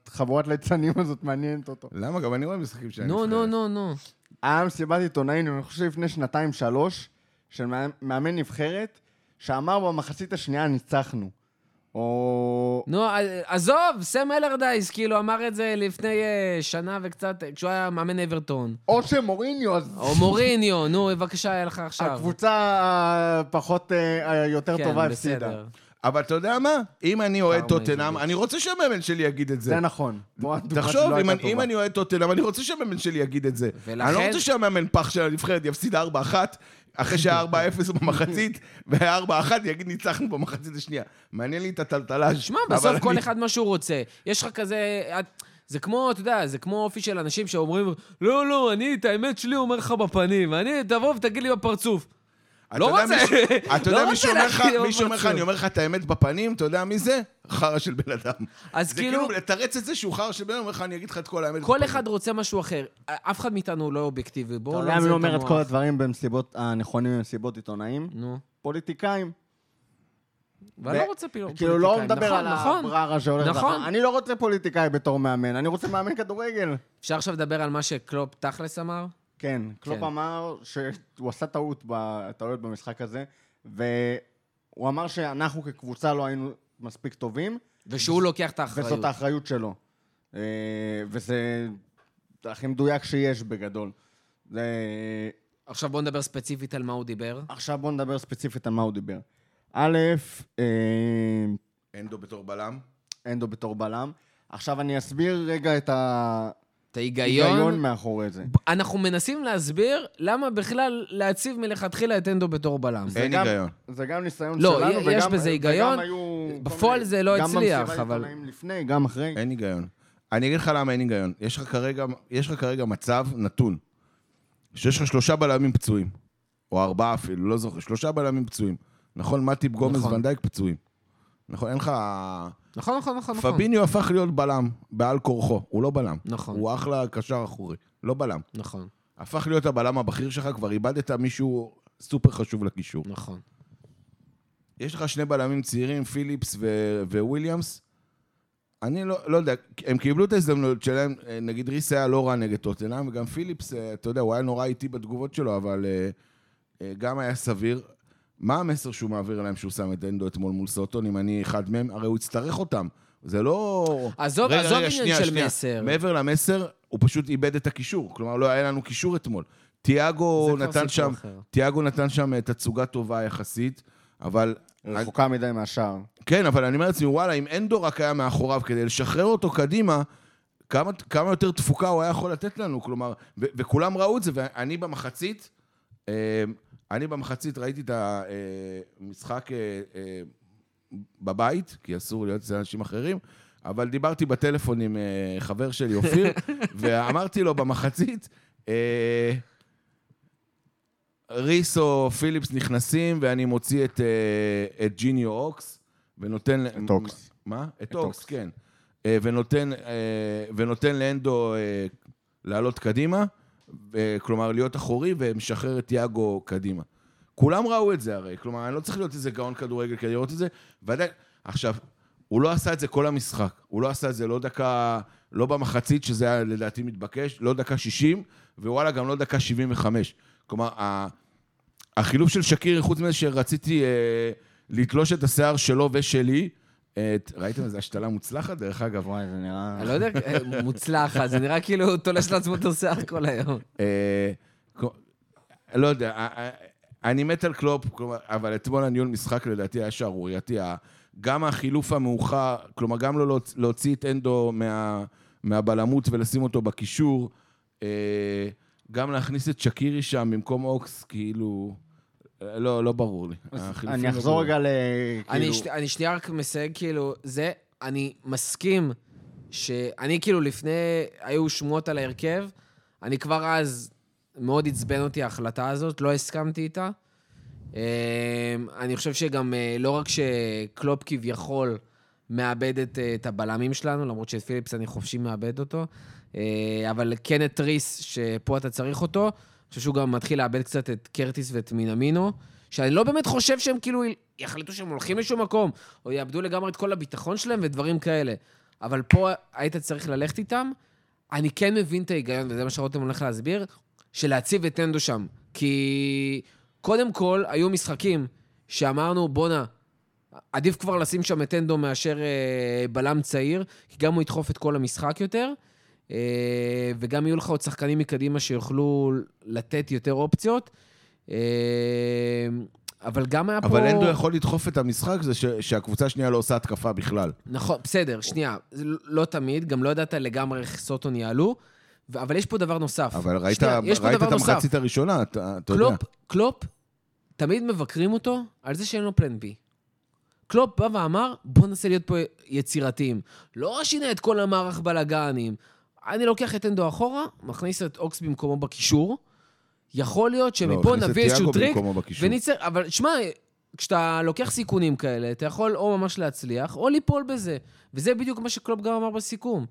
שהחבורת ליצנים הזאת מעניינת אותו. למה? גם אני רואה משחקים שאני נו, נו, נו, נו. היה מסיבת עיתונאים, אני חושב לפני שנתיים-שלוש, של מאמן נבחרת, שאמר במחצית השנייה ניצחנו. או... נו, עזוב, סם אלרדייס, כאילו, אמר את זה לפני אה, שנה וקצת, אה, כשהוא היה מאמן אברטון. או שמוריניו, אז או מוריניו, נו, בבקשה, היה לך עכשיו. הקבוצה הפחות, אה, היותר כן, טובה הפסידה. אבל אתה יודע מה? אם אני אוהד טוטנאם. אני רוצה שהמאמן שלי יגיד את זה. זה נכון. תחשוב, אם אני- אוהד טוטנאם, אני רוצה שהמאמן שלי יגיד את זה. ולכן- אני לא רוצה שהמאמן פח של הנבחרת יפסיד 4-1, אחרי שהיה 4-0 במחצית, והיה 4-1, יגיד ניצחנו במחצית השנייה. מעניין לי את הטלטלה. שמע, בסוף כל אחד מה שהוא רוצה. יש לך כזה... זה כמו, אתה יודע, זה כמו אופי של אנשים שאומרים, לא, לא, אני את האמת שלי אומר לך בפנים, אני, תבוא ותגיד לי בפרצוף. אתה לא יודע רוצה- מישהו- אתה לא יודע רוצה מישהו אומר לך, מישהו אומר לך. אני אומר לך את האמת בפנים, אתה יודע מי זה? חרא של בן אדם. אז זה כאילו- כאילו לתרץ את זה שהוא חרא של בן אדם, אומר לך, אני אגיד לך את כל האמת כל בפנים. אחד רוצה משהו אחר. אף אחד מאיתנו הוא לא אובייקטיבי. אתה בואו יודע לא מי נזיין אומר את. כל הדברים במסיבות הנכונים במסיבות עיתונאים? נו. פוליטיקאים. ואני לא רוצה פילו- כאילו לא פוליטיקאים. מדבר נכון, על נכון. הבררה שהולך נכון. לך. אני לא רוצה פוליטיקאי בתור מאמן, אני רוצה מאמן כדורגל. אפשר עכשיו לדבר על מה שקלופ תכלס אמר? כן, קלופ כן. אמר שהוא עשה טעות, טעויות במשחק הזה, והוא אמר שאנחנו כקבוצה לא היינו מספיק טובים, ושהוא לוקח את האחריות. וזאת האחריות שלו. אה, וזה הכי מדויק שיש בגדול. זה... עכשיו בואו נדבר ספציפית על מה הוא דיבר. עכשיו בואו נדבר ספציפית על מה הוא דיבר. א', אה, אנדו בתור בלם. אנדו בתור בלם. עכשיו אני אסביר רגע את את ההיגיון. ההיגיון מאחורי זה. אנחנו מנסים להסביר למה בכלל להציב מלכתחילה את אנדו בתור בלם. אין גם- היגיון. זה גם ניסיון לא, שלנו, יש וגם- בזה היגיון. וגם היו כל בפועל זה לא הצליח, גם במסיבת אבל- עיתונאים לפני, גם אחרי. אין היגיון. אני אגיד לך למה אין היגיון. יש לך כרגע, יש לך כרגע מצב נתון, שיש לך שלושה בלמים פצועים, או ארבעה אפילו, לא זוכר, שלושה בלמים פצועים. נכון, מטיפ גומז נכון. ונדייק פצועים. נכון, אין לך... נכון, נכון, נכון. נכון. פביניו הפך להיות בלם, בעל כורחו, הוא לא בלם. נכון. הוא אחלה קשר אחורי, לא בלם. נכון, הפך להיות הבלם הבכיר שלך, כבר איבדת מישהו סופר חשוב לקישור. נכון. יש לך שני בלמים צעירים, פיליפס ו- וויליאמס. אני לא, לא יודע, הם קיבלו את ההזדמנות שלהם, אה, נגיד ריס היה לא רע נגד טוטנאם, וגם פיליפס, אה, אתה יודע, הוא היה נורא איטי בתגובות שלו, אבל אה, גם היה סביר. מה המסר שהוא מעביר להם שהוא שם את אנדו אתמול מול סוטון, אם אני אחד מהם? הרי הוא יצטרך אותם. זה לא... עזוב- רגע, עזוב רגע, עניין שנייה, של שנייה. מסר. מעבר למסר, הוא פשוט איבד את הקישור. כלומר, לא היה לנו קישור אתמול. תיאגו נתן שם. תיאגו נתן שם אה, תצוגה טובה יחסית, אבל... רחוקה מדי מהשאר. כן, אבל אני אומר לעצמי, וואלה, אם אנדו רק היה מאחוריו כדי לשחרר אותו קדימה, כמה, כמה יותר תפוקה הוא היה יכול לתת לנו, כלומר, ו- וכולם ראו את זה, ואני במחצית, אה, אני במחצית ראיתי את המשחק אה, אה, בבית, כי אסור להיות אצל אנשים אחרים, אבל דיברתי בטלפון עם אה, חבר שלי, אופיר, ואמרתי לו במחצית, ריס או פיליפס נכנסים, ואני מוציא את, את ג'יניו אוקס, ונותן... את אוקס. מה? את את אוקס, אוקס. כן. ונותן, ונותן לאנדו לעלות קדימה, כלומר להיות אחורי, ומשחרר את יאגו קדימה. כולם ראו את זה הרי, כלומר, אני לא צריך להיות איזה גאון כדורגל כדי לראות את זה, ועדיין, עכשיו, הוא לא עשה את זה כל המשחק, הוא לא עשה את זה לא דקה, לא במחצית, שזה היה לדעתי מתבקש, לא דקה 60, ווואלה, גם לא דקה 75. כלומר, החילוף של שקירי, חוץ מזה שרציתי אה, לתלוש את השיער שלו ושלי, ראיתם איזה השתלה מוצלחת, דרך אגב? וואי, זה נראה... אני לא יודע, מוצלחת, זה נראה כאילו הוא תולש לעצמו את השיער כל היום. אה, לא יודע, אה, אה, אני מת על קלופ, אבל אתמול הניהול משחק לדעתי היה שערורייתי. גם החילוף המאוחר, כלומר, גם לא להוצ- להוציא את אנדו מה- מהבלמות ולשים אותו בקישור, גם להכניס את שקירי שם במקום אוקס, כאילו... לא, לא ברור לי. אני לא אחזור. רגע ל... אני, כאילו- שני- אני שנייה רק מסייג, כאילו, זה, אני מסכים שאני כאילו לפני, היו שמועות על ההרכב, אני כבר אז, מאוד עצבן אותי ההחלטה הזאת, לא הסכמתי איתה. אמ, אני חושב שגם, אה, לא רק שקלופ כביכול מאבד את, אה, את הבלמים שלנו, למרות שאת פיליפס אני חופשי מאבד אותו, אה, אבל כן את ריס, שפה אתה צריך אותו, חושב שהוא גם מתחיל לאבד קצת את קרטיס ואת מינמינו, שאני לא באמת חושב שהם כאילו יחליטו שהם הולכים לשום מקום, או יאבדו לגמרי את כל הביטחון שלהם ודברים כאלה. אבל פה היית צריך ללכת איתם. אני כן מבין את ההיגיון, וזה מה שרותם הולך להסביר, של להציב את טנדו שם. כי קודם כל, היו משחקים שאמרנו, בואנה, עדיף כבר לשים שם את טנדו מאשר אה, בלם צעיר, כי גם הוא ידחוף את כל המשחק יותר, וגם יהיו לך עוד שחקנים מקדימה שיוכלו לתת יותר אופציות. אה, אבל גם היה פה... אבל אנדו יכול לדחוף את המשחק, זה ש- שהקבוצה השנייה לא עושה התקפה בכלל. נכון, בסדר, שנייה. לא תמיד, גם לא ידעת לגמרי איך סאות'המפטון יעלו, ו- אבל יש פה דבר נוסף. אבל ראית, שנייה, ראית דבר את נוסף. המחצית הראשונה, אתה, אתה יודע. קלופ, קלופ, תמיד מבקרים אותו על זה שאין לו plan B. קלופ בא ואמר, בוא ננסה להיות פה יצירתיים. לא שינה את כל המערך בלאגנים. אני לוקח את אנדו אחורה, מכניס את אוקס במקומו בקישור. יכול להיות לא, שמפה את נביא איזשהו טריק. ונצא... אבל שמע, כשאתה לוקח סיכונים כאלה, אתה יכול או ממש להצליח, או ליפול בזה. וזה בדיוק מה שקלופ גם אמר בסיכום.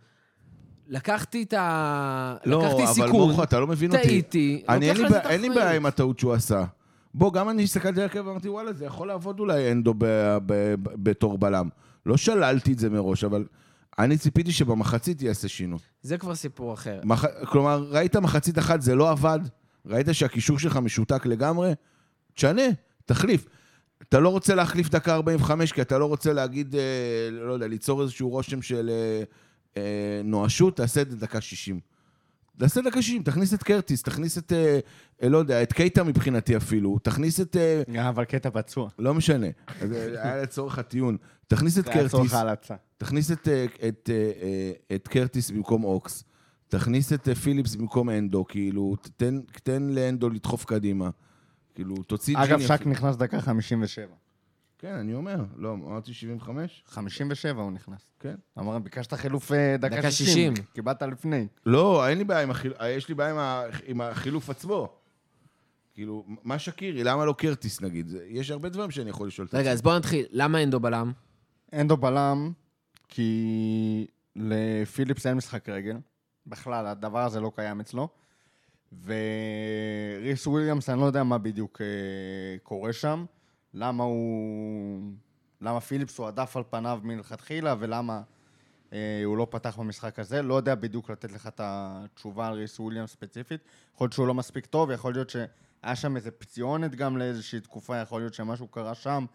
לקחתי את ה... לא, לקחתי אבל סיכון, מוחה, אתה לא מבין אותי. טעיתי, אני, אין, לוקח לי על זה בעיה- את אין לי. בעיה עם הטעות שהוא עשה. בוא, גם אני הסתכלתי על הרכב ואמרתי, וואלה, זה יכול לעבוד אולי אנדו ב- ב- ב- בתור בלם. לא שללתי את זה מראש, אבל אני ציפיתי שבמחצית יעשה שינוי. זה כבר סיפור אחר. מח... כלומר, ראית מחצית אחת, זה לא עבד, ראית שהקישור שלך משותק לגמרי, תשנה, תחליף. אתה לא רוצה להחליף דקה 45, כי אתה לא רוצה להגיד, אה, לא יודע, ליצור איזשהו רושם של אה, אה, נואשות, תעשה את זה דקה 60. תעשה דקה 60, תכניס את קרטיס, תכניס את, אה, לא יודע, את קייטה מבחינתי אפילו, תכניס את... אה, אבל קטע פצוע. לא משנה, אה, היה לצורך הטיעון. תכניס את זה היה קרטיס. צורך ההלצה. תכניס את, את, את קרטיס במקום אוקס, תכניס את פיליפס במקום אנדו, כאילו, תן, תן לאנדו לדחוף קדימה. כאילו, תוציא אגב, שק. נכנס דקה 57. כן, אני אומר, לא, אמרתי 75? 57 הוא נכנס. כן. אמר, ביקשת חילוף אה, דקה דקה 60. 60. קיבלת לפני. לא, אין לי בעיה עם החילוף, יש לי בעיה עם, ה, עם החילוף עצמו. כאילו, מה שקירי, למה לא קרטיס נגיד? יש הרבה דברים שאני יכול לשאול את רגע, אז בואו נתחיל. למה אנדו בלם? אנדו בלם, כי לפיליפס אין משחק רגל. בכלל, הדבר הזה לא קיים אצלו. וריס וויליאמס, אני לא יודע מה בדיוק אה, קורה שם. למה הוא... למה פיליפס הועדף על פניו מלכתחילה, ולמה אה, הוא לא פתח במשחק הזה. לא יודע בדיוק לתת לך את התשובה על ריס וויליאמס ספציפית. יכול להיות שהוא לא מספיק טוב, יכול להיות שהיה שם איזה פציונת גם לאיזושהי תקופה, יכול להיות שמשהו קרה שם.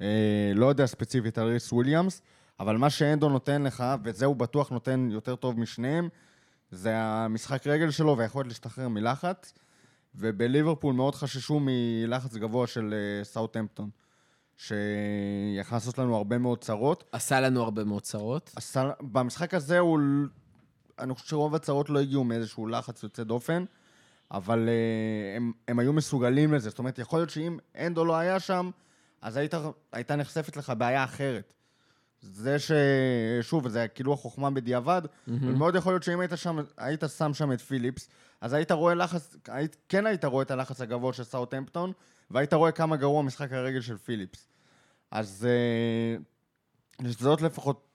אה, לא יודע ספציפית על ריס וויליאמס, אבל מה שאנדו נותן לך, וזה הוא בטוח נותן יותר טוב משניהם, זה המשחק רגל שלו והיכולת להשתחרר מלחץ. ובליברפול מאוד חששו מלחץ גבוה של אה, סאוטהמפטון, שיכל לעשות לנו הרבה מאוד צרות. עשה לנו הרבה מאוד צרות. עשה, במשחק הזה הוא... אני חושב שרוב הצרות לא הגיעו מאיזשהו לחץ יוצא דופן, אבל uh, הם, הם היו מסוגלים לזה. זאת אומרת, יכול להיות שאם אנדו לא היה שם, אז היית, הייתה נחשפת לך בעיה אחרת. זה ש... שוב, זה כאילו החוכמה בדיעבד, mm-hmm. ומאוד יכול להיות שאם היית, שם, היית שם שם את פיליפס, אז היית רואה לחץ, היית, כן היית רואה את הלחץ הגבוה של סאוטהמפטון, והיית רואה כמה גרוע משחק הרגל של פיליפס. אז uh, זאת לפחות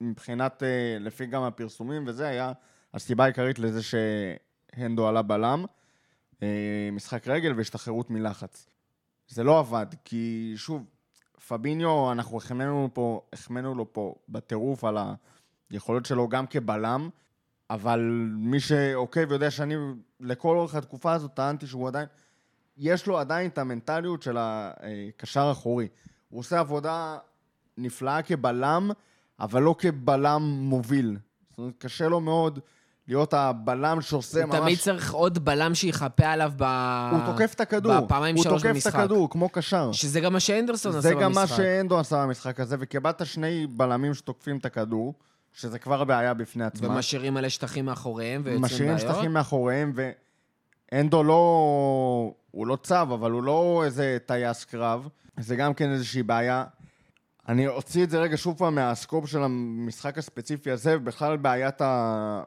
מבחינת, אה, לפי גם הפרסומים וזה, היה הסיבה העיקרית לזה שהנדו עלה בלם, אה, משחק רגל והשתחררות מלחץ. זה לא עבד, כי שוב, פביניו, אנחנו החמאנו לו פה בטירוף על היכולות שלו גם כבלם, אבל מי שעוקב יודע שאני לכל אורך התקופה הזאת טענתי שהוא עדיין, יש לו עדיין את המנטליות של הקשר האחורי. הוא עושה עבודה נפלאה כבלם, אבל לא כבלם מוביל. זאת אומרת, קשה לו מאוד להיות הבלם שעושה הוא ממש... תמיד צריך עוד בלם שיכפה עליו ב... הוא תוקף את הכדור. בפעמיים הוא שלוש תוקף את במשחק. הכדור, כמו קשר. שזה גם מה שאנדרסון עשה זה במשחק. גם מה שאנדו עשה במשחק הזה, וקיבלת שני בלמים שתוקפים את הכדור, שזה כבר בעיה בפני עצמה. ומשאירים מלא שטחים מאחוריהם ויוצרים משאירים בעיות. שטחים מאחוריהם, ואנדו לא... הוא לא צב, אבל הוא לא איזה טייס קרב. זה גם כן איזושהי בעיה. אני אוציא את זה רגע שוב פעם מהסקופ של המשחק הספציפי הזה, ובכלל בעיית ה...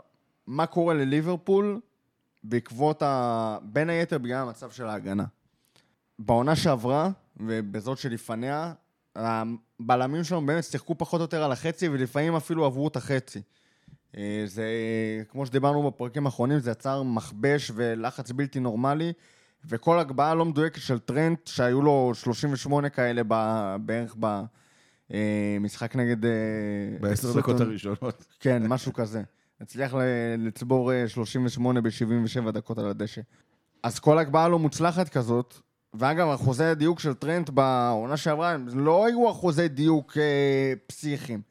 מה קורה לליברפול בעקבות ה... בין היתר בגלל המצב של ההגנה. בעונה שעברה, ובזאת שלפניה, הבלמים שלנו באמת שיחקו פחות או יותר על החצי, ולפעמים אפילו עברו את החצי. אה, זה, כמו שדיברנו בפרקים האחרונים, זה יצר מכבש ולחץ בלתי נורמלי, וכל הגבהה לא מדויקת של טרנט, שהיו לו 38 כאלה ב, בערך במשחק נגד... אה, בעשר. דקות הראשונות. כן, משהו כזה. הצליח לצבור אה, 38 ב-77 דקות על הדשא. אז כל הגבהה לא מוצלחת כזאת, ואגב, אחוזי הדיוק של טרנט בעונה שעברה, הם לא היו אחוזי דיוק אה, פסיכיים.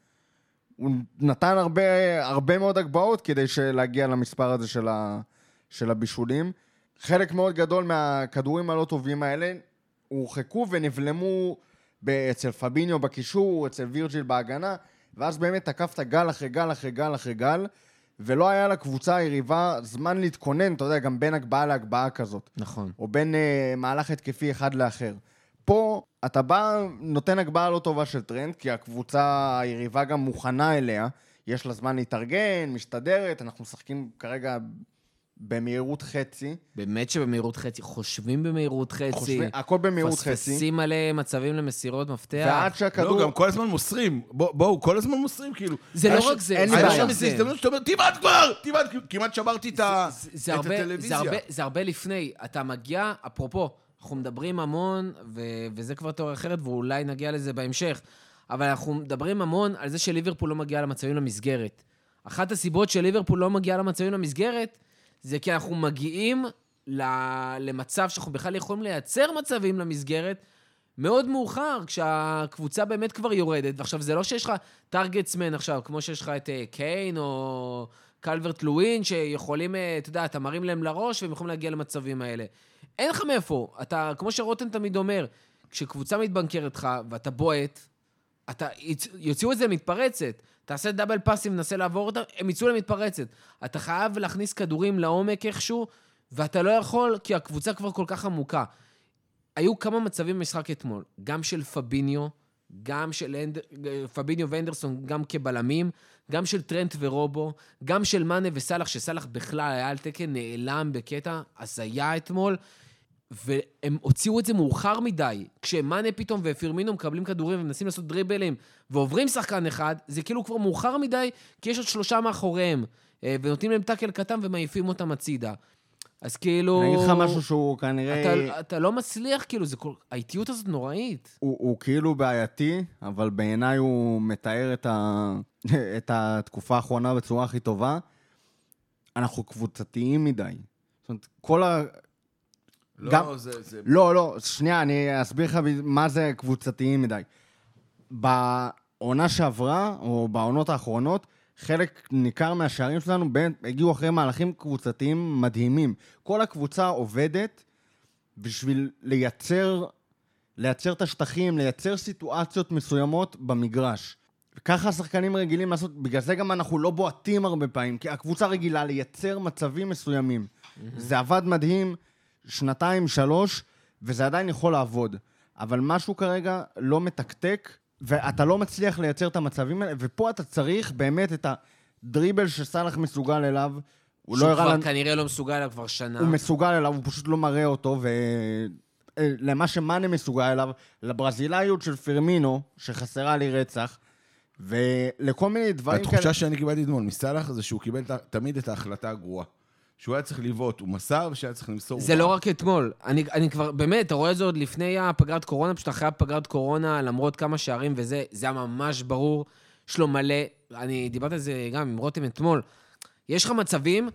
הוא נתן הרבה, הרבה מאוד הגבהות כדי להגיע למספר הזה של, ה, של הבישולים. חלק מאוד גדול מהכדורים הלא טובים האלה הורחקו ונבלמו אצל פביניו בקישור, אצל וירג'יל בהגנה, ואז באמת תקפת גל אחרי גל אחרי גל אחרי גל, ולא היה לקבוצה היריבה זמן להתכונן, אתה יודע, גם בין הגבהה להגבהה כזאת. נכון. או בין אה, מהלך התקפי אחד לאחר. פה אתה בא, נותן הגבהה לא טובה של טרנד, כי הקבוצה היריבה גם מוכנה אליה, יש לה זמן להתארגן, משתדרת, אנחנו משחקים כרגע במהירות חצי. באמת שבמהירות חצי, חושבים במהירות חצי. חושבים, הכל במהירות חצי. מפספסים מלא מצבים למסירות מפתח. ועד שהכדור... לא, גם כל הזמן מוסרים. בוא- בואו, כל הזמן מוסרים, כאילו. זה היה לא ש- רק זה, אין לי היה בעיה. שם איזו הזדמנות שאתה אומר, תבעט כבר! תבעט! כמעט שברתי את ה- זה, זה, את הרבה, הטלוויזיה. זה, הרבה, זה הרבה לפני. אתה מגיע, אפרופו, אנחנו מדברים המון, ו, וזה כבר תיאוריה אחרת, ואולי נגיע לזה בהמשך, אבל אנחנו מדברים המון על זה שליברפול לא מגיעה למצבים למסגרת. אחת הסיבות שליברפול לא מגיעה למצבים למסגרת, זה כי אנחנו מגיעים למצב שאנחנו בכלל יכולים לייצר מצבים למסגרת, מאוד מאוחר, כשהקבוצה באמת כבר יורדת. ועכשיו, זה לא שיש לך טארגטסמן עכשיו, כמו שיש לך את אה, קיין או קלברט לואין, שיכולים, אה, אתה יודע, אתה מרים להם לראש והם יכולים להגיע למצבים האלה. אין לך מאיפה. אתה, כמו שרוטן תמיד אומר, כשקבוצה מתבנקרת לך ואתה בועט, אתה, יוציאו את זה למתפרצת. תעשה double פאסים, נסה לעבור אותה, הם יצאו למתפרצת. אתה חייב להכניס כדורים לעומק איכשהו, ואתה לא יכול, כי הקבוצה כבר כל כך עמוקה. היו כמה מצבים במשחק אתמול, גם של פביניו, גם של אנד... פביניו והנדרסון, גם כבלמים, גם של טרנד ורובו, גם של מאנה וסאלח, שסאלח בכלל היה על תקן נעלם בקטע הזיה אתמול, והם הוציאו את זה מאוחר מדי. כשמאנה פתאום ופירמינו מקבלים כדורים ומנסים לעשות דריבלים ועוברים שחקן אחד, זה כאילו כבר מאוחר מדי, כי יש עוד שלושה מאחוריהם, אה, ונותנים להם טאקל קטן ומעיפים אותם הצידה. אז כאילו... אני אגיד לך משהו שהוא כנראה... אתה, אתה לא מצליח, כאילו, זה כל... האיטיות הזאת נוראית. הוא, הוא כאילו בעייתי, אבל בעיניי הוא מתאר את, ה... את התקופה האחרונה בצורה הכי טובה. אנחנו קבוצתיים מדי. זאת אומרת, כל ה... גם- לא, זה... זה- לא, לא, שנייה, אני אסביר לך מה זה קבוצתיים מדי. בעונה שעברה, או בעונות האחרונות, חלק ניכר מהשערים שלנו בין, הגיעו אחרי מהלכים קבוצתיים מדהימים. כל הקבוצה עובדת בשביל לייצר, לייצר את השטחים, לייצר סיטואציות מסוימות במגרש. ככה השחקנים רגילים לעשות, בגלל זה גם אנחנו לא בועטים הרבה פעמים, כי הקבוצה רגילה לייצר מצבים מסוימים. זה עבד מדהים שנתיים, שלוש, וזה עדיין יכול לעבוד. אבל משהו כרגע לא מתקתק, ואתה לא מצליח לייצר את המצבים האלה, ופה אתה צריך באמת את הדריבל שסאלח מסוגל אליו. הוא לא שהוא הראה כבר לנו... כנראה לא מסוגל אליו כבר שנה. הוא מסוגל אליו, הוא פשוט לא מראה אותו, ולמה שמאנה מסוגל אליו, לברזילאיות של פרמינו, שחסרה לי רצח, ולכל מיני דברים כאלה. התחושה שאני קיבלתי אתמול מסאלח זה שהוא קיבל ת- תמיד את ההחלטה הגרועה. שהוא היה צריך לבעוט, הוא מסר ושהיה צריך למסור. זה לא. רק אתמול. אני, אני כבר, באמת, אתה רואה את זה עוד לפני הפגרת קורונה, פשוט אחרי הפגרת קורונה, למרות כמה שערים וזה, זה היה ממש ברור. יש לו מלא, אני דיברתי על זה גם עם רותם אתמול. יש לך מצבים,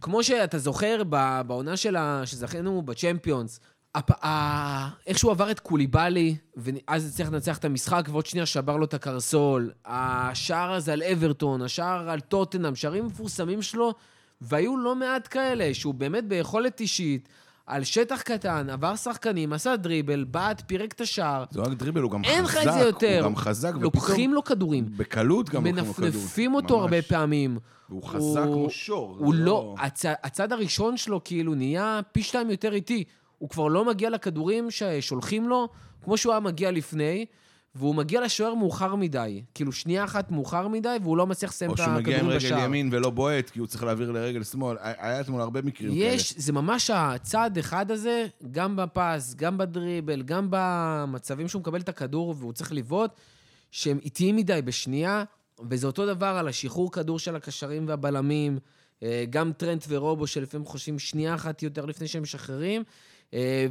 כמו שאתה זוכר בעונה של ה... שזכינו בצ'מפיונס, הפ... ה... איך שהוא עבר את קוליבאלי, ואז הצליח לנצח את המשחק, ועוד שנייה שבר לו את הקרסול. השער הזה על אברטון, השער על טוטנאם, שערים מפורסמים שלו, והיו לא מעט כאלה, שהוא באמת ביכולת אישית, על שטח קטן, עבר שחקנים, עשה דריבל, בעט, פירק את השער. זה לא רק דריבל, הוא גם חזק. אין לך את זה יותר. הוא גם חזק, לוקחים לו כדורים. בקלות גם לוקחים לו כדור. מנפנפים אותו ממש. הרבה פעמים. והוא חזק כמו שור. הוא זה לא... הצ... הצד הראשון שלו כאילו נהיה פי שתיים יותר איטי. הוא כבר לא מגיע לכדורים ששולחים לו, כמו שהוא היה מגיע לפני, והוא מגיע לשוער מאוחר מדי. כאילו, שנייה אחת מאוחר מדי, והוא לא מצליח לסיים או את שהוא מגיע עם רגל בשער. ימין ולא בועט, כי הוא צריך להעביר לרגל שמאל. היה אתמול הרבה מקרים כאלה. יש, זה ממש הצעד אחד הזה, גם בפס, גם בדריבל, גם במצבים שהוא מקבל את הכדור והוא צריך לבעוט, שהם איטיים מדי בשנייה, וזה אותו דבר על השחרור כדור של הקשרים והבלמים, אה, גם טרנט ורובו, שלפעמים חושבים שנייה אחת יותר לפני שהם משחררים,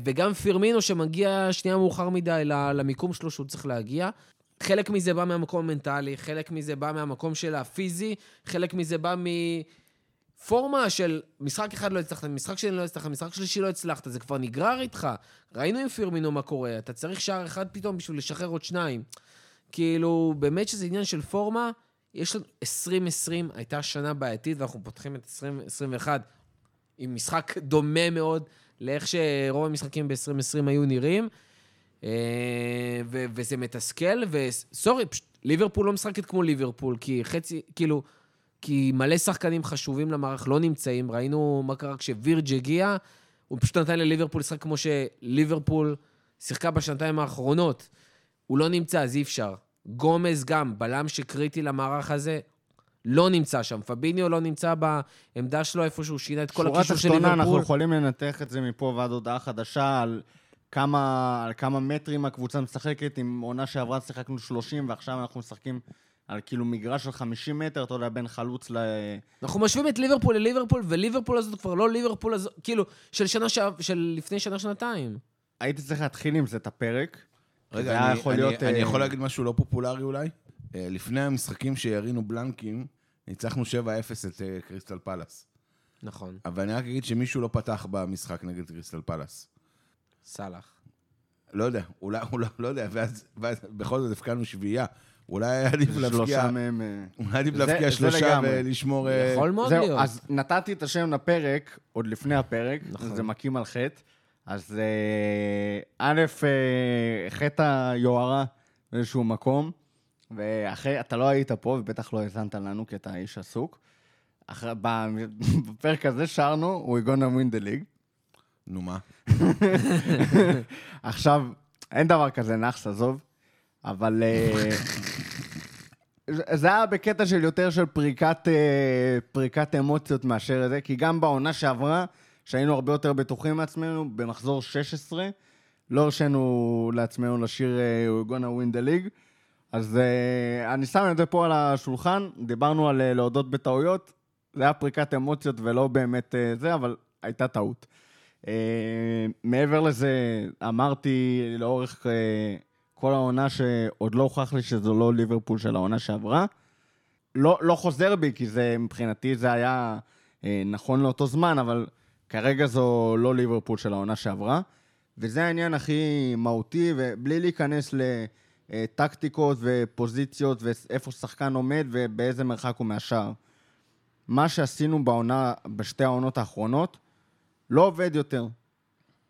וגם פירמינו שמגיע שנייה מאוחר מדי למיקום שלו שהוא צריך להגיע. חלק מזה בא מהמקום המנטלי, חלק מזה בא מהמקום של הפיזי, חלק מזה בא מ... פורמה של משחק אחד לא הצלחת, משחק שני לא הצלחת, משחק שלישי לא הצלחת, זה כבר נגרר איתך. ראינו עם פירמינו מה קורה, אתה צריך שער אחד פתאום בשביל לשחרר עוד שניים. כאילו, באמת שזה עניין של פורמה, יש לנו 2020, הייתה שנה בעייתית, ואנחנו פותחים את 2021 עם משחק דומה מאוד לאיך שרוב המשחקים ב-2020 היו נראים. אה, ו- וזה מתסכל, וסורי, פשוט ליברפול לא משחקת כמו ליברפול, כי חצי, כאילו, כי מלא שחקנים חשובים למערך לא נמצאים. ראינו מה קרה כשווירג' הגיע, הוא פשוט נתן לליברפול לשחק כמו שליברפול שיחקה בשנתיים האחרונות. הוא לא נמצא, אז אי אפשר. גומז גם, בלם שקריטי למערך הזה, לא נמצא שם. פביניו לא נמצא בעמדה שלו, איפה שהוא שינה את כל שורה הקישור של תחתונה, אנחנו ליברפול. יכולים לנתח את זה מפה ועד הודעה חדשה על כמה, על כמה מטרים הקבוצה משחקת. עם עונה שעברה שיחקנו 30, ועכשיו אנחנו משחקים על כאילו מגרש של 50 מטר, אתה יודע, בין חלוץ ל... אנחנו משווים את ליברפול לליברפול, וליברפול הזאת כבר לא ליברפול הזאת, כאילו, של שנה ש... של לפני שנה-שנתיים. הייתי צריך להתחיל עם זה את הפרק. זה רגע, אני, יכול אני, להיות, אני אה, יכול להגיד משהו לא פופולרי אולי? אה, לפני המשחקים שירינו בלנקים, ניצחנו 7-0 את אה, קריסטל פלאס. נכון, אבל אני רק אגיד שמישהו לא פתח במשחק נגד קריסטל פלאס. סאלח. לא יודע, אולי, אולי, לא יודע, ואז, ואז בכל זאת הפקענו שביעייה. אולי היה עדיף להבקיע, שלושה מהם... אה, אולי עדיף זה- להבקיע זה שלושה. ולשמור... יכול מאוד זהו, להיות. אז נתתי את השם לפרק, עוד לפני הפרק, נכון. זה מכים על חטא. אז א', חטא היוהרה באיזשהו מקום, ואחרי, אתה לא היית פה, ובטח לא האזנת לנו, כי אתה איש עסוק. אחרי, בפרק הזה שרנו, We gonna win the league. נו מה? עכשיו, אין דבר כזה נאחס, עזוב, אבל אה, זה- זה היה בקטע של יותר של פריקת, אה, פריקת אמוציות מאשר זה, כי גם בעונה שעברה, שהיינו הרבה יותר בטוחים מעצמנו, במחזור 16, לא הרשינו לעצמנו לשיר אה, We're gonna win the league. אז אה, אני שם את זה פה על השולחן, דיברנו על אה, להודות בטעויות, זה היה פריקת אמוציות ולא באמת אה, זה, אבל הייתה טעות. אה, מעבר לזה, אמרתי לאורך אה, כל העונה שעוד לא הוכח לי שזו לא ליברפול של העונה שעברה. לא, לא חוזר בי, כי זה, מבחינתי זה היה אה, נכון לאותו זמן, אבל כרגע זו לא ליברפול של העונה שעברה. וזה העניין הכי מהותי, ובלי להיכנס לטקטיקות ופוזיציות ואיפה שחקן עומד ובאיזה מרחק הוא מהשאר. מה שעשינו בעונה, בשתי העונות האחרונות, לא עובד יותר.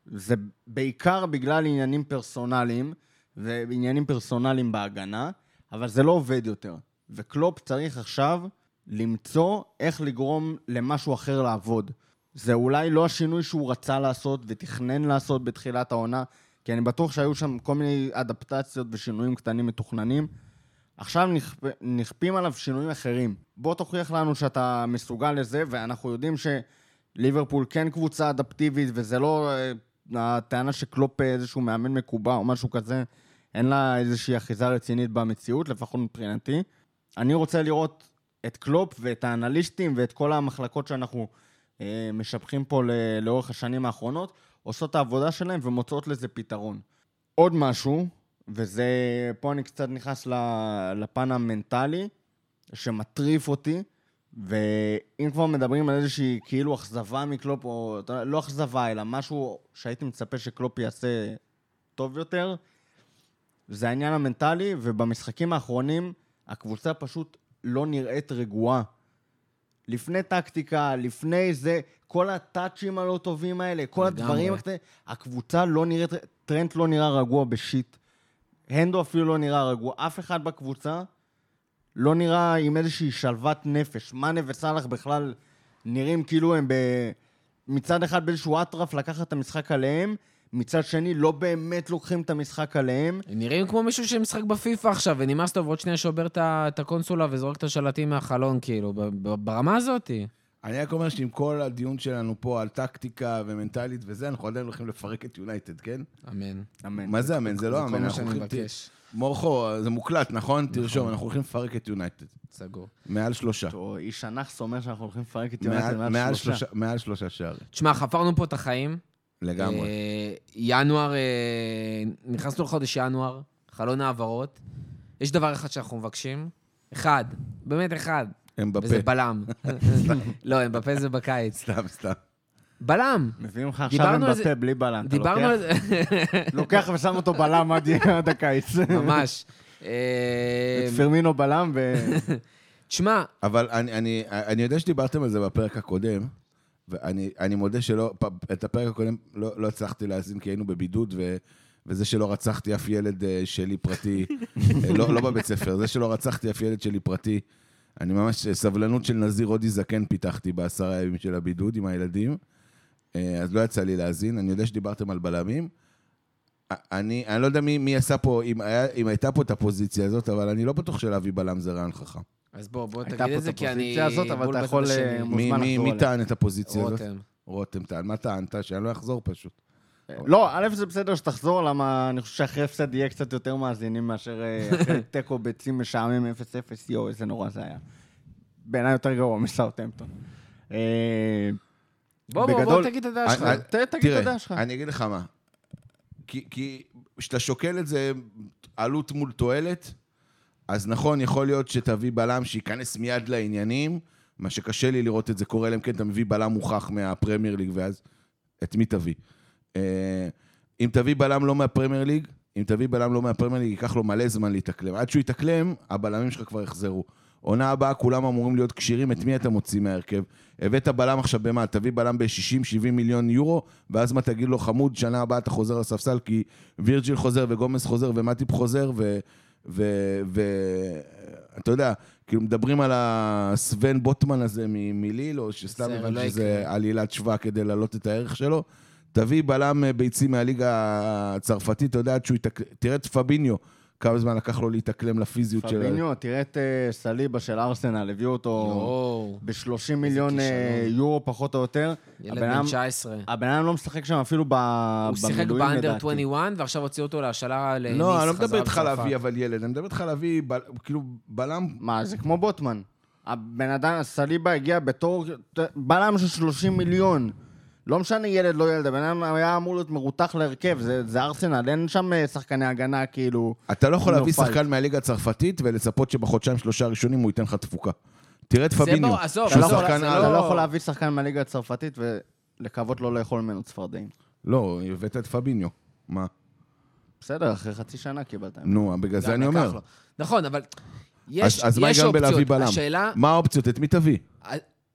זה בעיקר בגלל עניינים פרסונליים, ועניינים פרסונליים בהגנה, אבל זה לא עובד יותר. וקלופ צריך עכשיו למצוא איך לגרום למשהו אחר לעבוד. זה אולי לא השינוי שהוא רצה לעשות ותכנן לעשות בתחילת העונה, כי אני בטוח שהיו שם כל מיני אדפטציות ושינויים קטנים מתוכננים. עכשיו נכפ... נכפים עליו שינויים אחרים. בוא תוכיח לנו שאתה מסוגל לזה, ואנחנו יודעים שליברפול כן קבוצה אדפטיבית, וזה לא אה, הטענה שקלופ איזשהו מאמן מקובע או משהו כזה, אין לה איזושהי אחיזה רצינית במציאות, לפחות מבחינתי. אני רוצה לראות את קלופ ואת האנליסטים ואת כל המחלקות שאנחנו אה, משבחים פה לאורך השנים האחרונות, עושות את העבודה שלהם ומוצאות לזה פתרון. עוד משהו, וזה, פה אני קצת נכנס לפן המנטלי, שמטריף אותי, ואם כבר מדברים על איזושהי כאילו אכזבה מקלופ, או לא אכזבה, אלא משהו שהייתי מצפה שקלופ יעשה טוב יותר, זה העניין המנטלי, ובמשחקים האחרונים הקבוצה פשוט לא נראית רגועה. לפני טקטיקה, לפני זה, כל הטאצ'ים הלא טובים האלה, כל. הדברים הקטנים, הקבוצה לא נראית, טרנט לא נראה רגוע בשיט. הנדו אפילו לא נראה רגוע. אף אחד בקבוצה לא נראה עם איזושהי שלוות נפש. מאנה וסאלח בכלל נראים כאילו הם ב... מצד אחד באיזשהו אטרף לקחת את המשחק עליהם, מצד שני לא באמת לוקחים את המשחק עליהם. הם נראים כמו מישהו שמשחק בפיפא עכשיו, ונמאס טוב, עוד שנייה שובר את הקונסולה וזורק את השלטים מהחלון, כאילו, ברמה הזאתי. אני רק אומר שעם כל הדיון שלנו פה על טקטיקה ומנטלית וזה, אנחנו עדיין הולכים לפרק את יונייטד, כן? אמן. אמן. מה זה אמן? זה לא זה אמן. כל מה אנחנו שאני הולכים- מבקש. מורכו, זה מוקלט, נכון? תרשום, אנחנו הולכים לפרק את יונייטד. סגור. מעל שלושה. או איש הנאחס אומר שאנחנו הולכים לפרק את יונייטד מעל. שלושה- מעל שלושה שערים. תשמע, חפרנו פה את החיים. לגמרי. אה, ינואר, אה, נכנסנו לחודש ינואר, חלון העברות. יש דבר אחד שאנחנו מבקשים. אחד, באמת אחד, הם בפה. וזה בלם. לא, אמבפה זה בקיץ. סתם, סתם. בלם. מביאים לך עכשיו אמבפה בלי בלם. דיברנו על זה, לוקח ושם אותו בלם עד הקיץ. ממש. אה, את פרמינו בלם ו... תשמע, אבל אני, אני, אני יודע שדיברתם על זה בפרק הקודם, ואני אני מודה שלא, את הפרק הקודם לא, לא הצלחתי להאזין כי היינו בבידוד, ו, וזה שלא רצחתי אף ילד אה, שלי פרטי, אה, לא, לא בבית ספר, זה שלא רצחתי אף ילד שלי פרטי, אני ממש, אה, סבלנות של נזיר הודי זקן פיתחתי בעשרה ימים של הבידוד עם הילדים, אז לא יצא לי להאזין, אני יודע שדיברתם על בלמים. אני, אני לא יודע מי, מי עשה פה, אם, היה, אם הייתה פה את הפוזיציה הזאת, אבל אני לא בטוח שלהביא בלם זה רעיון חכם. אז בוא, בוא הייתה תגיד פה את זה, את כי אני... הפוזיציה הזאת, אבל אתה יכול. אה, מי, מוזמן מי, לחזור מי. טען את הפוזיציה הזאת? רותם. רותם טען. מה טענת? שאני לא אחזור פשוט. לא, א', זה בסדר שתחזור, למה אני חושב שאחרי הפסד יהיה קצת יותר מאזינים מאשר אה, אחרי תיקו ביצים משעמם 0-0, יואו, איזה נורא זה היה. בעיניי יותר גרוע מסאוטהמפטון. אה, בוא, בוא, בוא תגיד את הדעה שלך. תגיד את הדעה שלך. אני אגיד לך מה. כי- כי כשאתה שוקל את זה עלות מול תועלת, אז נכון, יכול להיות שתביא בלם שייכנס מיד לעניינים, מה שקשה לי לראות את זה קורה, אלא אם כן אתה מביא בלם מוכח מהפרמייר ליג, ואז את מי תביא? אה, אם תביא בלם לא מהפרמייר ליג, אם תביא בלם לא מהפרמייר ליג, ייקח לו מלא זמן להתאקלם. עד שהוא יתאקלם, הבלמים שלך כבר יחזרו. עונה הבאה כולם אמורים להיות כשירים, את מי אתה מוציא מההרכב? הבאת בלם עכשיו במה? תביא בלם ב-60-70 מיליון יורו, ואז מה תגיד לו, חמוד, שנה הבאה אתה חוזר לספסל, כי וירג'יל חוזר וגומס חוזר ומטיפ חוזר, ו... ו... ו... אתה יודע, כאילו מדברים על הסוון בוטמן הזה מ- מליל, או שסתם הבנתי לא שזה. עלילת שווה כדי להעלות את הערך שלו. תביא בלם ביצים מהליגה הצרפתית, אתה יודע, שהוא. תראה את פביניו, כמה זמן לקח לו להתאקלם לפיזיות של... פביניו, תראה את אה, סליבה של ארסנל, הביאו אותו יואו, ב-30 מיליון אה. יורו פחות או יותר. ילד בן אדם- 19. הבן אדם לא משחק שם אפילו ב- הוא שיחק במילואים באנדר לדעתי. 21, ועכשיו הוציאו אותו להשאלה לניס. לא, אני לא חזרה מדבר איתך בצרפת. להביא אבל ילד, אני מדבר איתך להביא בל- כאילו בלם... מה, זה כמו בוטמן. הבן אדם, סליבה הגיע בתור בלם של 30 מיליון. לא משנה ילד, לא ילד, הבן אדם היה אמור להיות מרותח להרכב, זה, זה ארסנל, אין שם אה, שחקני הגנה, כאילו... אתה לא יכול לא להביא. שחקן מהליגה הצרפתית ולצפות שבחודשיים שלושה הראשונים הוא ייתן לך תפוקה. תראה את פביניו. אתה לא, שהוא יכול, שחקן אתה על. לא יכול להביא שחקן מהליגה הצרפתית ולקוות לא לאכול ממנו צפרדעים. לא, הבאת את פביניו. מה? בסדר, אחרי חצי שנה קיבלת. נו, בגלל זה גם אני אומר. לו. נכון, אבל יש אז אז מה יש ההיגיון בלהביא אופציות. בלם? השאלה, מה האופציות? את מי תביא?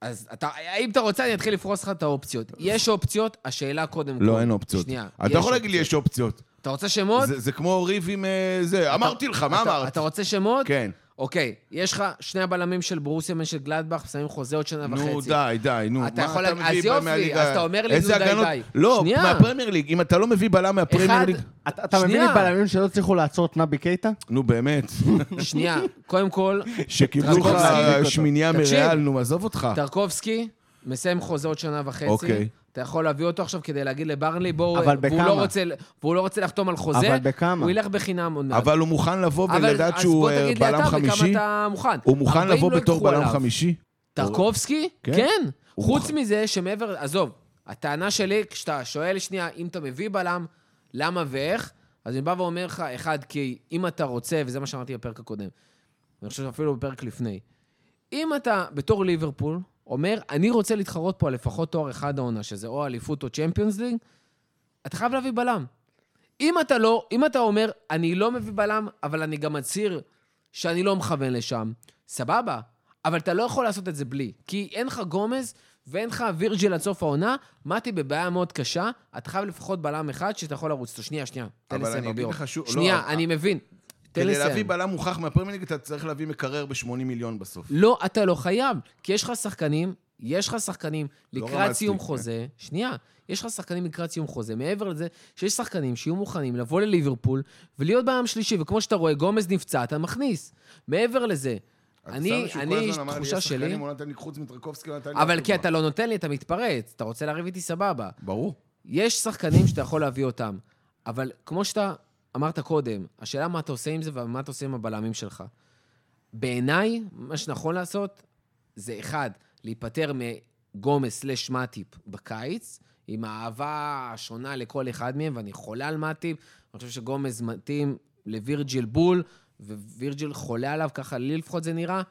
אז אתה, אם אתה רוצה, אני אתחיל לפרוס לך את האופציות. יש אופציות, השאלה קודם כל. לא, אין אופציות. שנייה. אתה יכול להגיד לי יש אופציות. אתה רוצה שמות? זה- זה כמו ריב עם אה, זה. אמרתי לך, מה אתה- אמרת? אתה רוצה שמות? כן. אוקיי, יש לך שני הבלמים של ברוסיה ושל גלדבך, שמים חוזה עוד שנה וחצי. נו, די, די, נו. אתה יכול אז יופי? אז אתה אומר לי, נו, די, הגנות? די. לא, שנייה. מהפרמייר ליג. אם אתה לא מביא בלם מהפרמייר ליג... אתה, אתה מביא לי. בלמים שלא הצליחו לעצור את נבי קייטה? נו, באמת. שנייה, קודם כל, שקיבלו לך. שמיניה. מריאל, נו, עזוב אותך. טרקובסקי מסיים חוזה עוד שנה וחצי. אתה יכול להביא אותו עכשיו כדי להגיד לברנלי, בואו... אבל והוא בכמה? לא רוצה, והוא לא רוצה לחתום על חוזה. אבל בכמה? הוא ילך בחינם עוד מעט. אבל הוא מוכן לבוא אבל- ולדעת שהוא אז אה, בוא תגיד לי בלם אתה חמישי? בכמה אתה מוכן. הוא מוכן 40 לבוא לא בתור בלם עליו. חמישי? טרקובסקי? כן. כן. הוא חוץ מוכן. מזה שמעבר, עזוב, הטענה שלי, כשאתה שואל שנייה, אם אתה מביא בלם, למה ואיך, אז אני בא ואומר לך, אחד, כי אם אתה רוצה, וזה מה שאמרתי בפרק הקודם, אני חושב שאפילו בפרק לפני, אם אתה בתור ליברפול אומר, אני רוצה להתחרות פה על לפחות תואר אחד העונה, שזה או אליפות או צ'מפיונס ליג, אתה חייב להביא בלם. אם אתה לא, אם אתה אומר, אני לא מביא בלם, אבל אני גם מצהיר שאני לא מכוון לשם, סבבה, אבל אתה לא יכול לעשות את זה בלי. כי אין לך גומז ואין לך וירג'יל עד סוף העונה, מתי בבעיה מאוד קשה, אתה חייב לפחות בלם אחד שאתה יכול לרוץ איתו. שנייה, שנייה, תן אבל לסיים, אני אגיד אביר. לך שוב- לא, שנייה, אבל- אני מבין. תן כדי להביא לסיים. בלם מוכח מהפרמייר ליג, אתה צריך להביא מקרר ב-80 מיליון בסוף. לא, אתה לא חייב, כי יש לך שחקנים, יש לך שחקנים לא לקראת סיום. חוזה, שנייה, יש לך שחקנים לקראת סיום חוזה, מעבר לזה שיש שחקנים שיהיו מוכנים לבוא לליברפול ולהיות בעם שלישי, וכמו שאתה רואה, גומז נפצע, אתה מכניס. מעבר לזה, אני, אני, תחושה שלי, הוא נתן לי חוץ מטרקובסקי, הוא נתן לי... אבל כי. אתה לא נותן לי, אתה מתפרץ, אתה רוצה לריב איתי, סבבה. ברור. יש שחקנים שאתה יכול להביא אותם, אבל כמו שאתה אמרת קודם, השאלה מה אתה עושה עם זה ומה אתה עושה עם הבלמים שלך. בעיניי, מה שנכון לעשות, זה אחד, להיפטר מגומס סלש מאטיפ בקיץ, עם האהבה השונה לכל אחד מהם, ואני חולה על מאטיפ, אני חושב שגומז מתאים לווירג'יל בול, ווירג'יל חולה עליו, ככה לי לפחות זה נראה.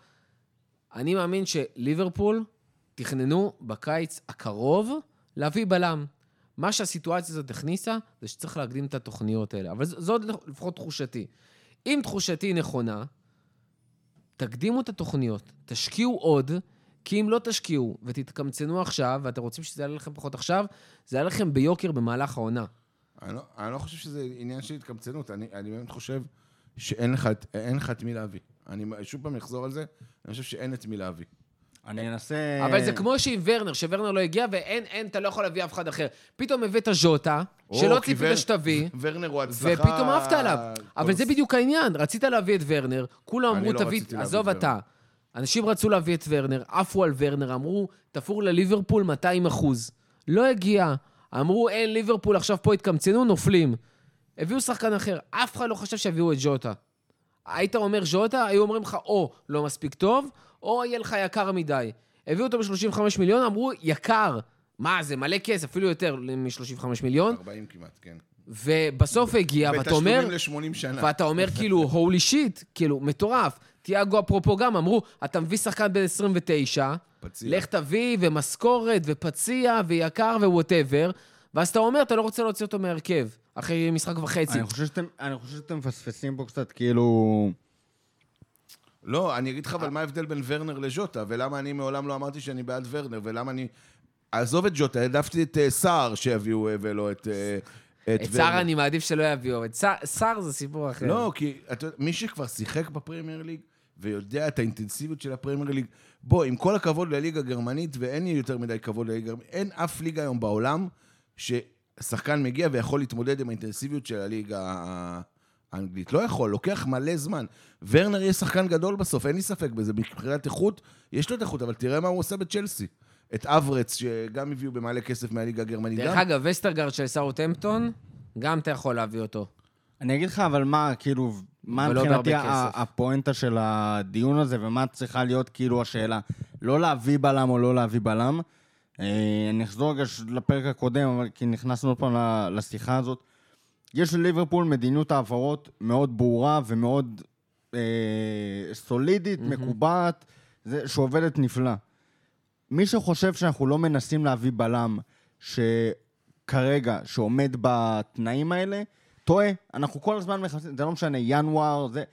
אני מאמין שליברפול תכננו בקיץ הקרוב להביא בלם. מה שהסיטואציה הזאת הכניסה, זה שצריך להקדים את התוכניות האלה. אבל ז- זאת לפחות תחושתי. אם תחושתי נכונה, תקדימו את התוכניות, תשקיעו עוד, כי אם לא תשקיעו ותתקמצנו עכשיו, ואתם רוצים שזה יעלה לכם פחות עכשיו, זה יעלה לכם ביוקר במהלך העונה. אני לא, אני לא חושב שזה עניין של התקמצנות, אני, אני באמת חושב שאין לך, לך את מי להביא. אני שוב פעם אחזור על זה, אני חושב שאין את מי להביא. אני אנסה... אבל זה כמו שעם ורנר, שוורנר לא הגיע, ואין, אין, אתה לא יכול להביא אף אחד אחר. פתאום הבאת ז'וטה, שלא ציפית שתביא, ורנר הוא הצלחה... ופתאום עפת עליו. אבל זה בדיוק העניין, רצית להביא את ורנר, כולם אמרו, לא תביא, עזוב את אתה. אנשים רצו להביא את ורנר, עפו על ורנר, אמרו, תפור לליברפול 200 אחוז. לא הגיע. אמרו, אין, ליברפול עכשיו פה התקמצנו, נופלים. הביאו שחקן אחר, אף אחד לא חשב שיביאו את ז'וטה. היית אומר ז'וטה, היו אומרים לך, או לא מספיק טוב, או יהיה לך יקר מדי. הביאו אותו ב-35 מיליון, אמרו, יקר. מה, זה מלא כסף, אפילו יותר מ-35 מיליון. 40 כמעט, כן. ובסוף הגיע, ואתה אומר... בתשלומים ל-80 שנה. ואתה אומר כאילו, הולי שיט, כאילו, מטורף. תיאגו אפרופו גם, אמרו, אתה מביא שחקן בן 29, פציע. לך תביא, ומשכורת, ופציע, ויקר, ו whatever, ואז אתה אומר, אתה לא רוצה להוציא אותו מהרכב, אחרי משחק וחצי. אני חושב שאתם, אני חושב שאתם מפספסים פה קצת, כאילו... לא, אני אגיד לך, אבל מה ההבדל בין ורנר לז'וטה, ולמה אני מעולם לא אמרתי שאני בעד ורנר, ולמה אני... עזוב את ז'וטה, העדפתי את אה, סער שיביאו אה, ולא את... אה, את סער אני מעדיף שלא יביאו, את סער- זה סיפור אחר. לא, כי מי שכבר שיחק בפרמייר ליג ויודע את האינטנסיביות של הפרמייר ליג, בוא, עם כל הכבוד לליגה הגרמנית, ואין לי יותר מדי כבוד לליגה הגרמנית, אין אף ליגה היום בעולם ששחקן מגיע ויכול להתמודד עם האינטנסיביות של הליגה האנגלית. לא יכול, לוקח מלא זמן. ורנר יהיה שחקן גדול בסוף, אין לי ספק בזה. מבחינת איכות, יש לו את איכות, אבל תראה מה הוא עושה בצ'לסי. את אברץ, שגם הביאו במלא כסף מהליגה הגרמנית. דרך גם- אגב, וסטרגרד של סאוטהמפטון, גם אתה יכול להביא אותו. אני אגיד לך, אבל מה, כאילו, מה ולא מבחינתי. הפואנטה של הדיון הזה, ומה צריכה להיות כאילו השאלה? לא להביא בלם או לא להביא בלם. אה, אני אחזור רגע לפרק הקודם, אבל כי נכנסנו עוד פעם לשיחה הזאת. יש לליברפול מדיניות העברות מאוד ברורה ומאוד אה, סולידית, מקובעת, זה, שעובדת נפלא. מי שחושב שאנחנו לא מנסים להביא בלם שכרגע, שעומד בתנאים האלה, טועה. אנחנו כל הזמן מחפשים, זה לא משנה, ינואר, זה...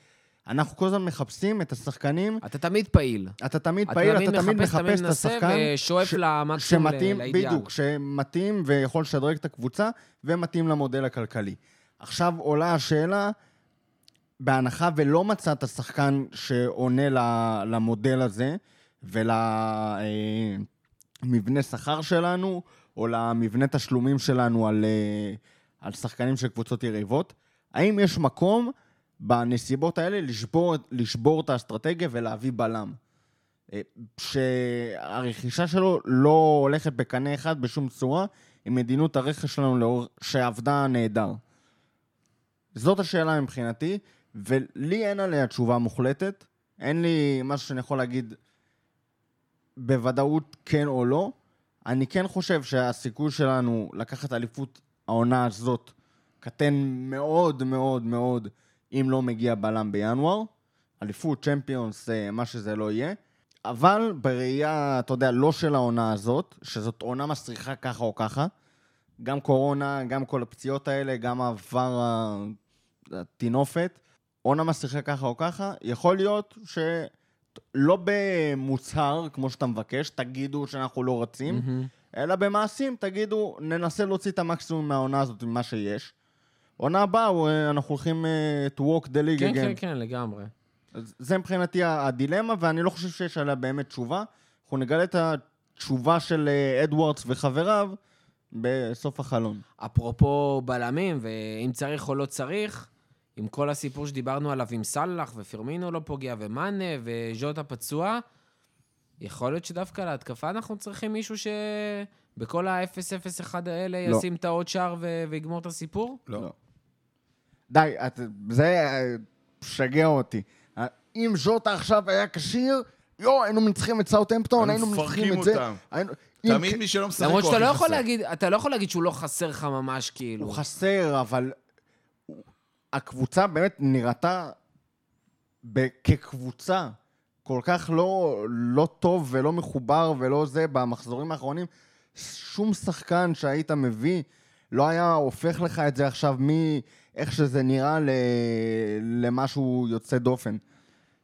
אנחנו כל הזמן מחפשים את השחקנים, אתה תמיד פעיל. אתה תמיד אתה פעיל, תמיד אתה תמיד מחפש, תמיד את מנסה, השחקן ושואף ש- למקסימום, שמתאים, לאידיאל. בדיוק, שמתאים ויכול לשדרג את הקבוצה, ומתאים למודל הכלכלי. עכשיו עולה השאלה, בהנחה ולא מצאת שחקן שעונה למודל הזה, ולמבנה שכר שלנו, או למבנה תשלומים שלנו על, אה, על שחקנים של קבוצות יריבות, האם יש מקום בנסיבות האלה לשבור, לשבור את האסטרטגיה ולהביא בלם? אה, שהרכישה שלו לא הולכת בקנה אחד בשום צורה עם מדיניות הרכש שלנו לאור... שעבדה נהדר. זאת השאלה מבחינתי, ולי אין עליה תשובה מוחלטת. אין לי משהו שאני יכול להגיד בוודאות כן או לא. אני כן חושב שהסיכוי שלנו לקחת אליפות העונה הזאת קטן מאוד מאוד מאוד אם לא מגיע בלם בינואר. אליפות, צ'מפיונס, אה, מה שזה לא יהיה. אבל בראייה, אתה יודע, לא של העונה הזאת, שזאת עונה מסריחה ככה או ככה, גם קורונה, גם כל הפציעות האלה, גם העבר הטינופת, עונה מסריחה ככה או ככה, יכול להיות שלא במוצהר, כמו שאתה מבקש, תגידו שאנחנו לא רצים, אלא במעשים תגידו, ננסה להוציא את המקסימום מהעונה הזאת, ממה שיש. עונה הבאה, אה, אנחנו הולכים אה, to walk the league כן, again. כן, כן, לגמרי. אז זה מבחינתי הדילמה, ואני לא חושב שיש עליה באמת תשובה. אנחנו נגלה את התשובה של אה, אדוארדס וחבריו בסוף החלון. אפרופו בלמים, ואם צריך או לא צריך, עם כל הסיפור שדיברנו עליו עם סאלח, ופירמינו לא פוגע, ומאנה, וז'וטה פצוע, יכול להיות שדווקא להתקפה אנחנו צריכים מישהו שבכל ה-0-0-1 האלה לא. ישים את העוד שער ו- ויגמור את הסיפור? לא. די, את, זה אה, משגע אותי. אה, אם ז'וטה עכשיו היה כשיר, יואו, היינו מנצחים את סאוטהמפטון, היינו מנצחים את זה. היינו, תמיד מי שלא משחק למרות הוא שאתה לא הכי יכול חסר. להגיד, אתה לא יכול להגיד שהוא לא חסר לך ממש, כאילו. הוא חסר, אבל הקבוצה באמת נראתה כקבוצה כל כך לא, לא טוב ולא מחובר ולא זה במחזורים האחרונים. שום שחקן שהיית מביא לא היה הופך לך את זה עכשיו מאיך שזה נראה ל... למשהו יוצא דופן.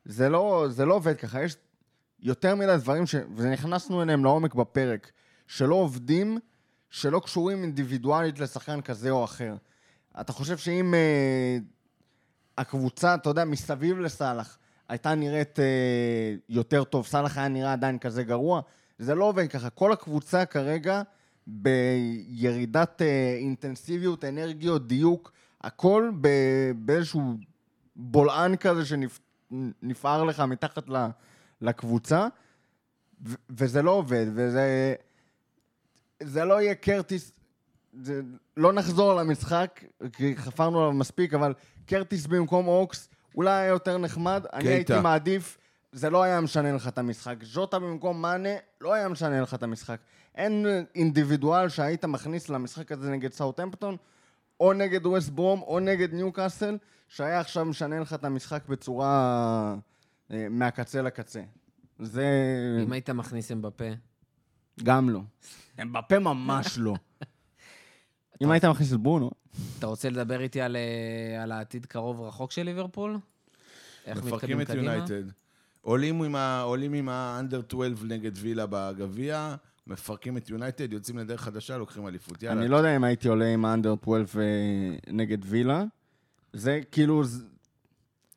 זה לא, זה לא עובד ככה, יש יותר מדי דברים, ש... ונכנסנו אליהם לעומק בפרק, שלא עובדים, שלא קשורים אינדיבידואלית לשחקן כזה או אחר. אתה חושב שאם אה, הקבוצה, אתה יודע, מסביב לסאלח, הייתה נראית אה, יותר טוב, סאלח היה נראה עדיין כזה גרוע, זה לא עובד ככה. כל הקבוצה כרגע בירידת אה, אינטנסיביות, אנרגיות, דיוק, הכל ב- באיזשהו בולען כזה שנפער לך מתחת ל- לקבוצה, ו- וזה לא עובד, וזה... זה לא יהיה קרטיס, זה, לא נחזור למשחק, כי חפרנו עליו מספיק, אבל קרטיס במקום אוקס אולי היה יותר נחמד. אני קייטה. הייתי מעדיף, זה לא היה משנה לך את המשחק. ז'וטה במקום מאנה, לא היה משנה לך את המשחק. אין אינדיבידואל שהיית מכניס למשחק הזה נגד סאוטהמפטון, או נגד ווסט ברום, או נגד ניוקאסל, שהיה עכשיו משנה לך את המשחק בצורה אה, מהקצה לקצה. זה אם היית מכניס הם בפה. גם לא. הם בפה ממש לא. אם היית מכניס את ברונו, אתה רוצה לדבר איתי על, אה, על העתיד קרוב רחוק של ליברפול? איך מפרקים מתקדמים את קדימה? יונייטד. עולים עם ה- עולים עם האנדר 12 נגד וילה בגביע, מפרקים את יונייטד, יוצאים לדרך חדשה, לוקחים אליפות. יאללה. אני לא יודע אם הייתי עולה עם האנדר 12 אה, נגד וילה. זה כאילו,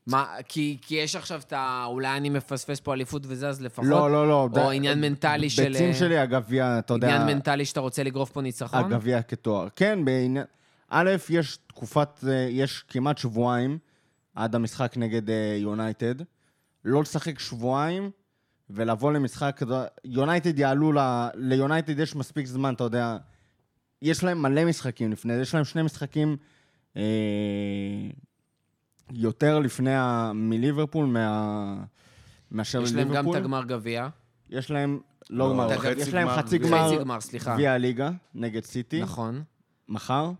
מה, כי, כי יש עכשיו את ה... אולי אני מפספס פה אליפות וזה, אז לפחות... לא, לא, לא. או עניין מנטלי של... ביצים שלי, הגביע, אתה יודע, עניין מנטלי שאתה רוצה לגרוף פה ניצחון? הגביע כתואר. כן, בעניין... א', יש תקופת, אה, יש כמעט שבועיים עד המשחק נגד אה, יונייטד. לא לשחק שבועיים ולבוא למשחק, יונייטד יעלו, ל- ליונייטד יש מספיק זמן, אתה יודע, יש להם מלא משחקים לפני זה, יש להם שני משחקים אה, יותר לפני ה... מליברפול מה... מאשר יש להם גם. את הגמר גביע. יש להם, לא לא, גמר, חצי יש להם חצי. גמר. גביע הליגה נגד סיטי. נכון, מחר,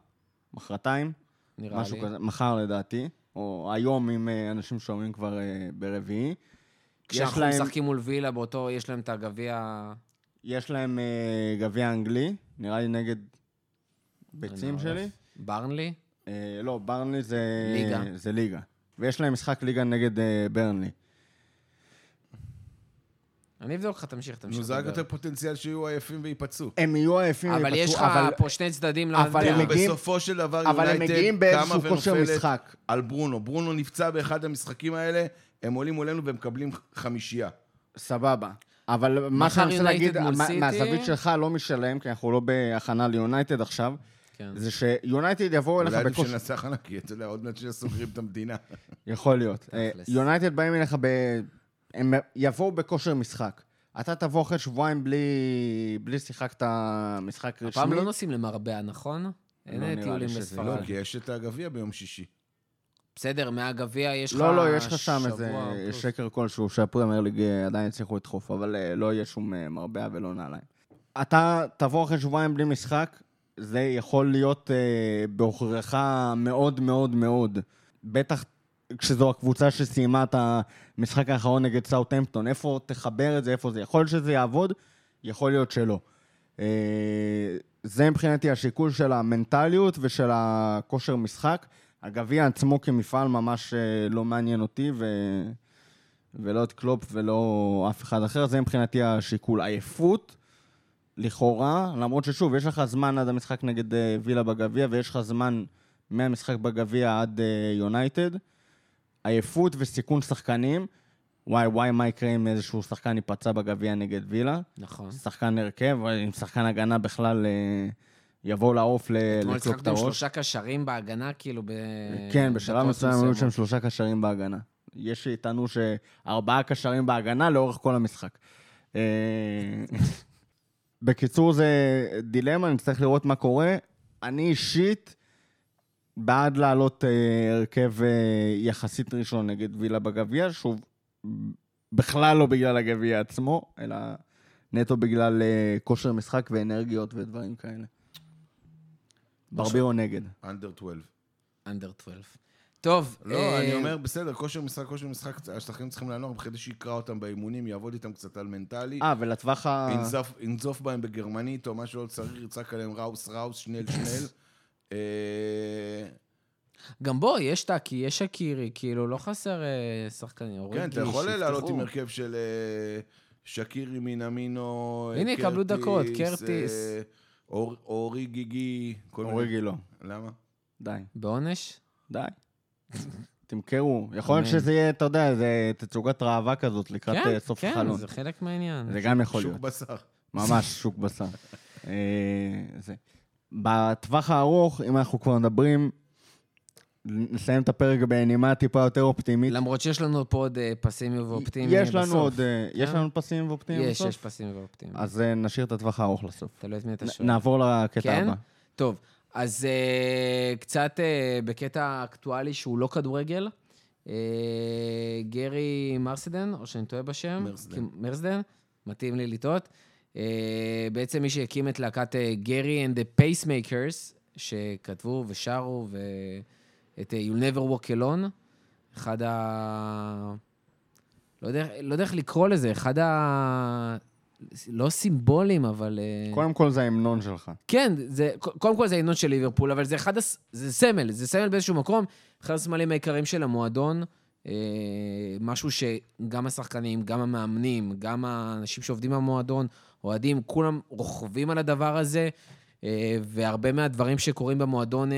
מחרתיים, נראה משהו לי. כזה, מחר לדעתי, או היום אם אה, אנשים שומעים כבר אה, ברביעי. יש כשאנחנו להם, משחקים מול וילה, באותו, יש להם את הגביע... יש להם אה, גביע אנגלי, נראה לי נגד ביצים אני שלי. ברנלי? אה, לא, ברנלי זה ליגה. זה ליגה. ויש להם משחק ליגה נגד אה, ברנלי. אני אבדוק לך, תמשיך, תמשיך. נו, זה רק לדבר. יותר פוטנציאל שיהיו עייפים וייפצעו. הם יהיו עייפים, אבל יש לך אבל- פה שני צדדים אבל למטבע. הם מגיעים- בסופו של דבר אבל הם יונייטד מגיעים קמה באיזשהו כושר ונופלת משחק. על ברונו. ברונו נפצע באחד המשחקים האלה, הם עולים מולנו ומקבלים חמישייה. סבבה. אבל מה מחר שאני רוצה יונייטד להגיד, מול מה- סיטי. מהזווית שלך, לא משלם, כי אנחנו לא בהכנה ליונייטד עכשיו, כן. זה שיונייטד יבואו אליך אולי עדיף ענק, כי אתה יודע, עוד מעט שסוגרים את המדינה. יכול להיות. אה. יונייטד באים אליך ב... הם יבואו בכושר משחק. אתה תבוא אחרי שבועיים בלי, בלי שיחקת משחק רשמי. הפעם לא נוסעים למרבה, נכון? אין לא לי טיולים שזה לא. כי יש את הגביע ביום שישי. בסדר, מהגביע יש לך לא, לא, יש לך שם איזה. שקר כלשהו שהפרמייר ליג אה, עדיין יצליחו לדחוף, אבל אה, לא יהיה שום מרבה ולא נעליים. אתה תבוא אחרי שבועיים בלי משחק, זה יכול להיות אה, בעוכריך מאוד מאוד מאוד. בטח כשזו הקבוצה שסיימה את המשחק האחרון נגד סאוטהמפטון. איפה תחבר את זה, איפה זה? יכול להיות שזה יעבוד, יכול להיות שלא. אה, זה מבחינתי השיקול של המנטליות ושל הכושר משחק. הגביע עצמו כמפעל ממש אה, לא מעניין אותי, ו... ולא את קלופ ולא אף אחד אחר. זה מבחינתי השיקול. עייפות, לכאורה, למרות ששוב, יש לך זמן עד המשחק נגד אה, וילה בגביע, ויש לך זמן מהמשחק בגביע עד אה, יונייטד. עייפות וסיכון שחקנים. וואי וואי, מה יקרה אם איזשהו שחקן ייפצע בגביע נגד וילה? נכון. שחקן הרכב, אם שחקן הגנה בכלל אה, יבוא לעוף אתמול לקלוק את הצחקנו עם הראש. שלושה קשרים בהגנה, כאילו, ב... כן, בשלב מסוים היו שם. שלושה קשרים בהגנה. יש שיטענו שארבעה קשרים בהגנה לאורך כל המשחק. בקיצור, זה דילמה, נצטרך לראות מה קורה. אני אישית בעד לעלות אה, הרכב אה, יחסית ראשון נגד וילה בגביע, שוב, בכלל לא בגלל הגביע עצמו, אלא נטו בגלל אה, כושר משחק ואנרגיות ודברים כאלה. ברבירו נגד. אנדר 12. אנדר 12. טוב, לא, אה, אני אומר, בסדר, כושר משחק, כושר משחק, השטחים צריכים לנוח, בכדי שיקרא אותם באימונים, יעבוד איתם קצת על מנטלי. אה, ולטווח ה... ינזוף- ינזוף בהם בגרמנית, או מה שלא צריך, יצעק עליהם ראוס ראוס, שנל שנל. אה, גם בוא, יש טאקי, יש שקירי, כאילו, לא חסר אה, שחקנים. כן, אתה יכול. לעלות עם הרכב של אה, שקירי מינמינו, אה, הנה, יקבלו דקות, קרטיס. אה, אור- אורי גיגי. כל מיני- אוריגי לא. למה? די, בעונש? די. תמכרו. יכול להיות. שזה יהיה, אתה יודע, זה תצוגת ראווה כזאת לקראת כן, אה, סוף כן, החלון. זה חלק מהעניין. זה גם יכול שוק להיות. בשר. ממש שוק בשר. אה, זה. בטווח הארוך, אם אנחנו כבר מדברים, נסיים את הפרק בנימה טיפה יותר אופטימית. למרות שיש לנו פה עוד אה, פסימי ואופטימי יש לנו בסוף. עוד, יש כן? לנו פסימיים ואופטימיים יש, בסוף? יש פסימי ואופטימי. אז נשאיר את הטווח הארוך לסוף. תלוי את מי אתה שואל. נעבור לקטע כן? הבא. טוב, אז uh, קצת uh, בקטע אקטואלי שהוא לא כדורגל. Uh, גרי מרסדן, או שאני טועה בשם? מרסדן. מרסדן, מתאים לי לטעות. Uh, בעצם מי שהקים את להקת גרי and the Pacemakers, שכתבו ושרו, ואת uh, You'll Never Walk Alone, אחד ה... לא יודע, לא יודע איך לקרוא לזה, אחד ה... לא סימבולים, אבל... אה, קודם כל זה ההמנון שלך. כן, זה, קודם כל זה ההמנון של ליברפול, אבל זה אחד, זה סמל, זה סמל באיזשהו מקום, אחד הסמלים העיקריים של המועדון, אה, משהו שגם השחקנים, גם המאמנים, גם האנשים שעובדים במועדון, אוהדים, כולם רוכבים על הדבר הזה, אה, והרבה מהדברים שקורים במועדון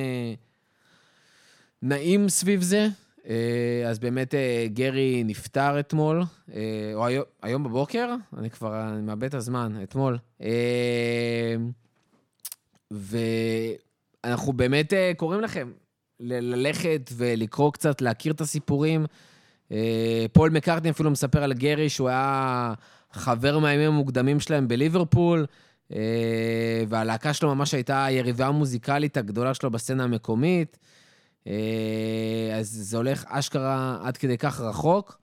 נעים סביב זה. אה, אז באמת אה, גרי נפטר אתמול, אה, או היום, היום בבוקר, אני כבר אני מאבד את הזמן, אתמול. ואנחנו באמת קוראים לכם ללכת ולקרוא קצת, להכיר את הסיפורים. פול מקארטני אפילו מספר על גרי שהוא היה חבר מהימים המוקדמים שלהם בליברפול, והלהקה שלו ממש הייתה היריבה המוזיקלית הגדולה שלו בסצנה המקומית. אה, אז זה הולך אשכרה עד כדי כך רחוק.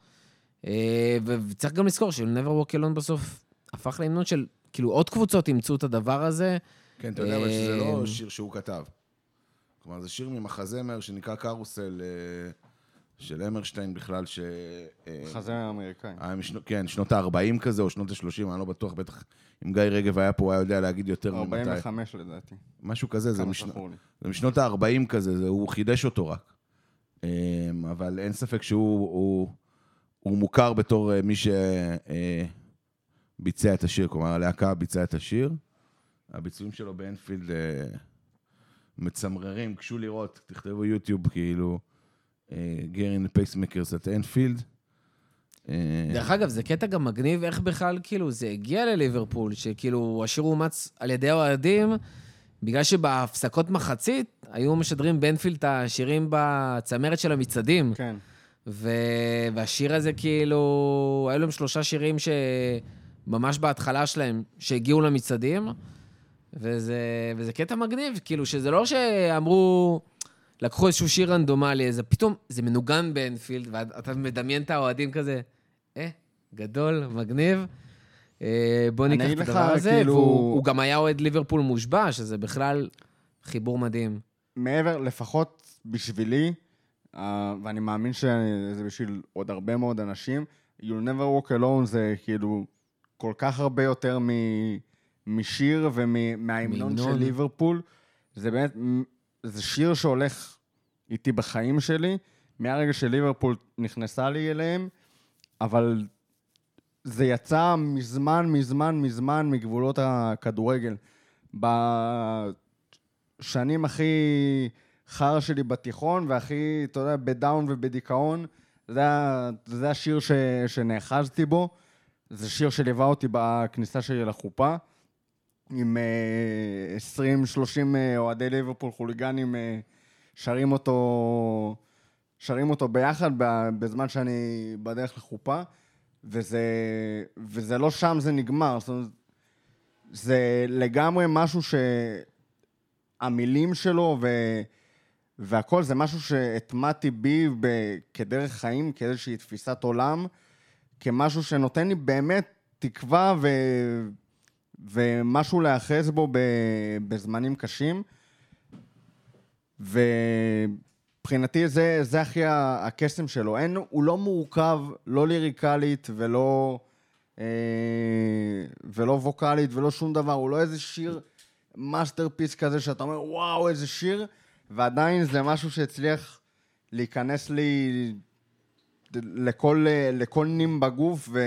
אה, וצריך גם לזכור ש-Never Walk Alone בסוף הפך להמנון של, כאילו עוד קבוצות אימצו את הדבר הזה. כן, אתה יודע, אבל שזה לא אה, שיר שהוא כתב. כלומר, זה שיר ממחזמר שנקרא קרוסל של המרשטיין בכלל, ש... חזה אמריקאי. כן, שנות ה-40 כזה, או שנות ה-30, אני לא בטוח, בטח אם גיא רגב היה פה, הוא היה יודע להגיד יותר ממתי. 45 לדעתי. משהו כזה, זה, לי. זה משנות ה-40 כזה, זה, הוא חידש אותו רק. אמ, אבל אין ספק שהוא הוא, הוא מוכר בתור אה, מי שביצע את השיר, כלומר, הלהקה ביצעה את השיר. הביצועים שלו באנפילד אה, מצמררים, גשו לראות, תכתבו יוטיוב, כאילו, Gerry and the Pacemakers at אנפילד. אה, דרך אגב, זה קטע גם מגניב איך בכלל, כאילו, זה הגיע לליברפול, שכאילו, השיר אומץ על ידי האוהדים, בגלל שבהפסקות מחצית היו משדרים באנפילד את השירים בצמרת של המצעדים. כן. ו... והשיר הזה, כאילו, היו להם שלושה שירים שממש בהתחלה שלהם, שהגיעו למצעדים, וזה, וזה קטע מגניב, כאילו, שזה לא שאמרו, לקחו איזשהו שיר רנדומלי, זה פתאום, זה מנוגן באנפילד, ואתה מדמיין את האוהדים כזה, אה, גדול, מגניב. אה, בוא ניקח את הדבר הזה, כאילו- והוא הוא גם היה אוהד ליברפול מושבע, שזה בכלל חיבור מדהים. מעבר, לפחות בשבילי, אה, ואני מאמין שזה בשביל עוד הרבה מאוד אנשים, You'll never walk alone זה כאילו כל כך הרבה יותר מ- משיר ומההמנון של. ליברפול. זה באמת, זה שיר שהולך איתי בחיים שלי, מהרגע שליברפול נכנסה לי אליהם, אבל זה יצא מזמן, מזמן, מזמן מגבולות הכדורגל. בשנים הכי חרא שלי בתיכון, והכי, אתה יודע, בדאון ובדיכאון, זה, זה השיר ש, שנאחזתי בו. זה שיר שליווה אותי בכניסה שלי לחופה, עם אה, 20-30 אה, אוהדי ליברפול חוליגנים אה, שרים אותו, שרים אותו ביחד בזמן שאני בדרך לחופה, וזה, וזה לא שם זה נגמר. זאת אומרת, זה לגמרי משהו שהמילים שלו ו... והכל זה משהו שהטמעתי בי ב... כדרך חיים, כאיזושהי תפיסת עולם, כמשהו שנותן לי באמת תקווה ו... ומשהו להיאחז בו. בזמנים קשים. ומבחינתי זה, זה הכי הקסם שלו. אין, הוא לא מורכב, לא ליריקלית ולא, אה, ולא ווקאלית ולא שום דבר. הוא לא איזה שיר masterpiece כזה שאתה אומר, וואו, איזה שיר, ועדיין זה משהו שהצליח להיכנס לי לכל, לכל נים בגוף, ו...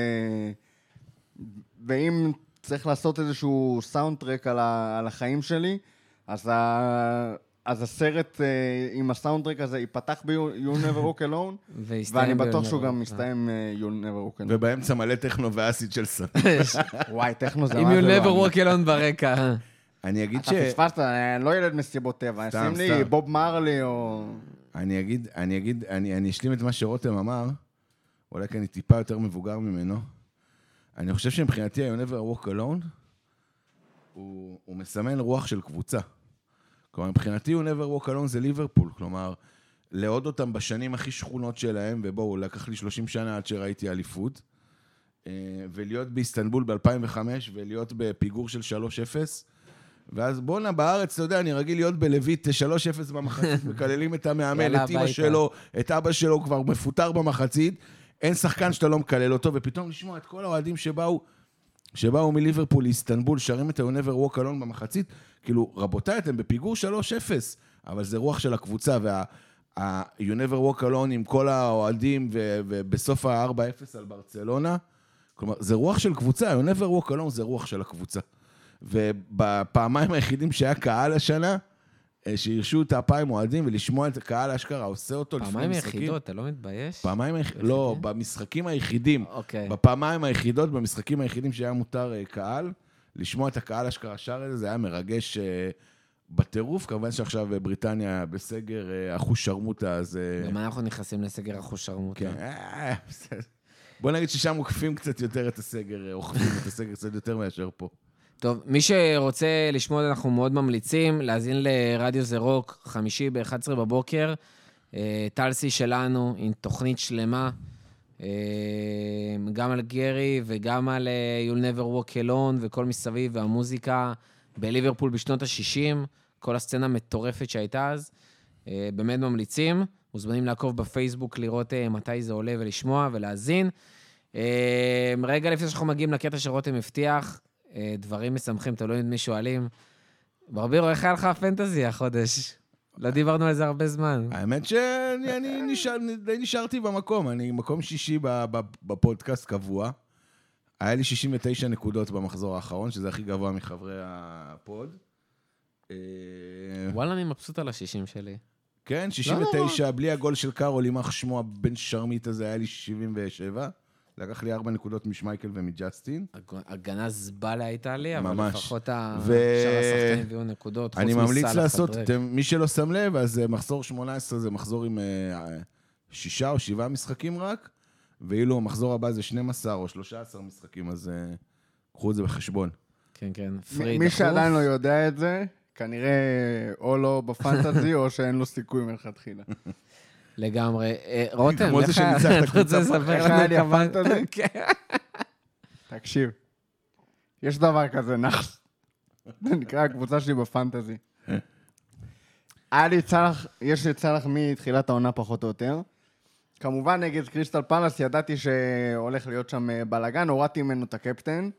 ואם צריך לעשות איזשהו soundtrack על, ה... על החיים שלי, אז ה... אז הסרט אה, עם ה soundtrack הזה ייפתח ב-You'll Never Walk Alone, ואני בטוח שהוא גם אה. מסתיים אה, You'll Never Walk Alone. ובאמצע מלא טכנו ואסיד של סאן. וואי, טכנו זה אם מה you זה never לא walk alone ברקע. אני אגיד ש... אתה פספסת, אני לא ילד מסיבות טבע, סתם, שים לי. בוב מרלי או... אני אגיד, אני אגיד, אני, אני אשלים את מה שרותם אמר, אולי כי אני טיפה יותר מבוגר ממנו. אני חושב שמבחינתי ה-You Never Walk Alone, הוא, הוא מסמן רוח של קבוצה. כלומר, מבחינתי You Never Walk Alone זה ליברפול. כלומר, לעוד אותם בשנים הכי שכונות שלהם, ובואו, לקח לי 30 שנה עד שראיתי אליפות, אה, ולהיות באיסטנבול ב-2005, ולהיות בפיגור של 3-0, ואז בואנה, בארץ, אתה יודע, אני רגיל להיות בלווית 3-0 במחצית, מקללים את המאמן, את הביתה. שלו, את אבא שלו, כבר מפוטר במחצית, אין שחקן שאתה לא מקלל אותו, ופתאום לשמוע את כל האוהדים שבאו, שבאו מליברפול לאיסטנבול, שרים את ה-You Never Walk Alone במחצית, כאילו, רבותיי, אתם בפיגור 3-0, אבל זה רוח של הקבוצה, וה... ה- You Never Walk Alone עם כל האוהדים, ובסוף ה-4-0 על ברצלונה, כלומר, זה רוח של קבוצה, You Never Walk Alone זה רוח של הקבוצה. ובפעמיים היחידים שהיה קהל השנה, שהרשו את הפעם אוהדים, ולשמוע את הקהל אשכרה עושה אותו לפני פעמיים משחקים. יחידות, אתה לא מתבייש? פעמיים היחידים, לא, במשחקים היחידים. אוקיי. בפעמיים היחידות, במשחקים היחידים שהיה מותר אה, קהל, לשמוע את הקהל אשכרה שר את זה, זה היה מרגש אה, בטירוף. כמובן שעכשיו אה, בריטניה בסגר אה, אחושרמוטה, אז... אה, גם אנחנו נכנסים לסגר אחושרמוטה. כן, אה, בסדר. בוא נגיד ששם עוקפים קצת יותר את הסגר, אה, אוכפים את הסגר קצת יותר מאשר פה. טוב, מי שרוצה לשמוע, אנחנו מאוד ממליצים להאזין לרדיו זה רוק, חמישי ב-11 בבוקר. אה, טלסי שלנו עם תוכנית שלמה, אה, גם על גרי וגם על אה, You'll Never Walk Alone וכל מסביב, והמוזיקה בליברפול בשנות ה-60, כל הסצנה המטורפת שהייתה אז. באמת ממליצים. מוזמנים לעקוב בפייסבוק, לראות מתי זה עולה ולשמוע ולהאזין. רגע לפני שאנחנו מגיעים לקטע שרותם הבטיח, דברים משמחים, תלוי מי שואלים. ברבירו, איך היה לך הפנטזי החודש? לא דיברנו על זה הרבה זמן. האמת שאני נשאר, די נשארתי במקום, אני מקום שישי בפודקאסט קבוע. היה לי 69 נקודות במחזור האחרון, שזה הכי גבוה מחברי הפוד. אה, וואלה, אני מבסוט על השישים שלי. כן, 69, בלי הגול של קארול, יימח שמו הבן שרמית הזה, היה לי 77. לקח לי 4 נקודות משמייקל ומג'סטין. הג- הגנה זבלה הייתה לי, אבל ממש. לפחות ה- ו- שאר השחקנים הביאו נקודות. אני ממליץ לעשות. אתם, מי שלא שם לב, אז אה, מחזור 18 זה מחזור עם אה, שישה או שבעה משחקים רק, ואילו המחזור הבא זה 12 או 13 משחקים, אז אה, קחו את זה בחשבון. כן, כן, פרי מי דחוף. שעדיין לא יודע את זה, כנראה או לא בפנטזי, או שאין לו סיכוי מלכתחילה. לגמרי. אה, רותם, כמו זה? שניצח את אתה רוצה הקבוצה לספר איך היה לי? כן. תקשיב, יש דבר כזה, נחס. זה נקרא הקבוצה שלי בפנטזי. היה לי צלח, יש לי צלח מתחילת העונה פחות או יותר. כמובן, נגד קריסטל פלאס ידעתי שהולך להיות שם אה, בלאגן, הורדתי ממנו את הקפטן.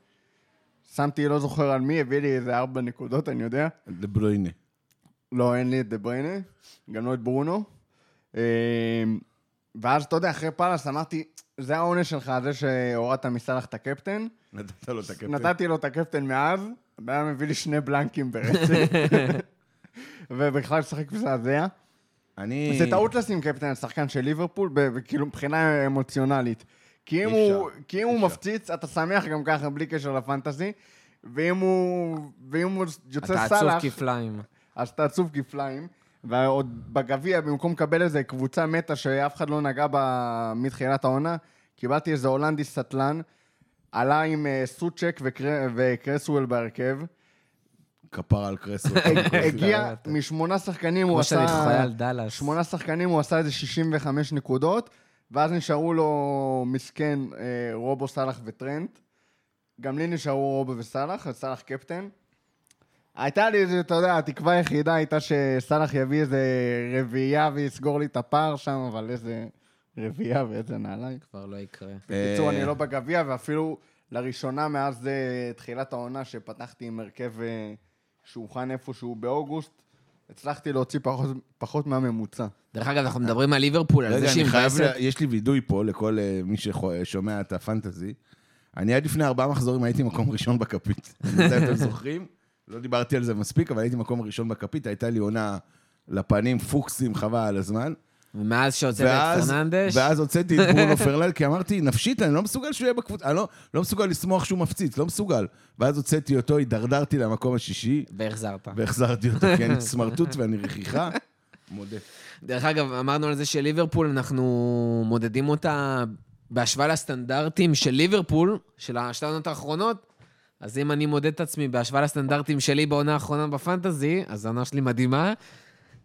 שמתי, לא זוכר על מי, הביא לי איזה ארבע נקודות, אני יודע. דה ברוינה. לא, אין לי את דה ברוינה, גם לא את ברונו. אה, ואז, אתה יודע, אחרי פאלאס אמרתי, זה העונש שלך, זה שהורדת מסלח את הקפטן. נתת לו את הקפטן. נתתי לו את הקפטן מאז, אדם מביא לי שני בלנקים ברצף. ובכלל משחק מזעזע. אני... זה טעות לשים קפטן על שחקן של ליברפול, כאילו מבחינה אמוציונלית. כי אם הוא, כי אם הוא. מפציץ, אתה שמח גם ככה, בלי קשר לפנטזי. ואם הוא, ואם הוא יוצא אתה עצוב כפליים. אז אתה עצוב כפליים. ועוד בגביע, במקום לקבל איזה קבוצה מתה שאף אחד לא נגע בה מתחילת העונה, קיבלתי איזה הולנדי סטלן, עלה עם אה, סוצ'ק וקר- וקרסוול בהרכב. כפרה על קרסו. הגיע משמונה שחקנים, הוא כמו שאני עשה... על דאלאס. שמונה שחקנים, הוא עשה איזה 65 נקודות, ואז נשארו לו מסכן אה, רובו, סאלח וטרנט. גם לי נשארו רובו וסאלח, סאלח קפטן. הייתה לי איזה, אתה יודע, התקווה היחידה הייתה שסאלח יביא איזה רביעייה ויסגור לי את הפער שם, אבל איזה רביעייה ואיזה נעליים. כבר לא יקרה. בקיצור, אה, אני לא בגביע, ואפילו לראשונה מאז אה, תחילת העונה, שפתחתי עם הרכב אה, שהוכן איפשהו באוגוסט, הצלחתי להוציא פחות, פחות מהממוצע. דרך אגב, אנחנו מדברים על ליברפול, על זה שהיא מבאסת. ל- יש לי וידוי פה לכל אה, מי ששומע את הפנטזי. אני עד לפני ארבעה מחזורים הייתי מקום ראשון בכפית. אני יודע אם אתם זוכרים, לא דיברתי על זה מספיק, אבל הייתי מקום ראשון בכפית, הייתה לי עונה לפנים, פוקסים, חבל על הזמן. ומאז שהוצאת את פרננדש, ואז הוצאתי את ברונו פרלל, כי אמרתי, נפשית, אני לא מסוגל שהוא יהיה בקבוצה, אני לא, לא מסוגל לשמוח שהוא מפציץ, לא מסוגל. ואז הוצאתי אותו, הידרדרתי למקום השישי, והחזרת. והחזרתי אותו, כי אני סמרטוט ואני רכיכה. מודה. דרך אגב, אמרנו על זה שליברפול, אנחנו מודדים אותה בהשוואה לסטנדרטים של ליברפול, של השתי העונות האחרונות. אז אם אני מודד את עצמי בהשוואה לסטנדרטים שלי בעונה האחרונה בפנטזי, אז העונה שלי מדהימה.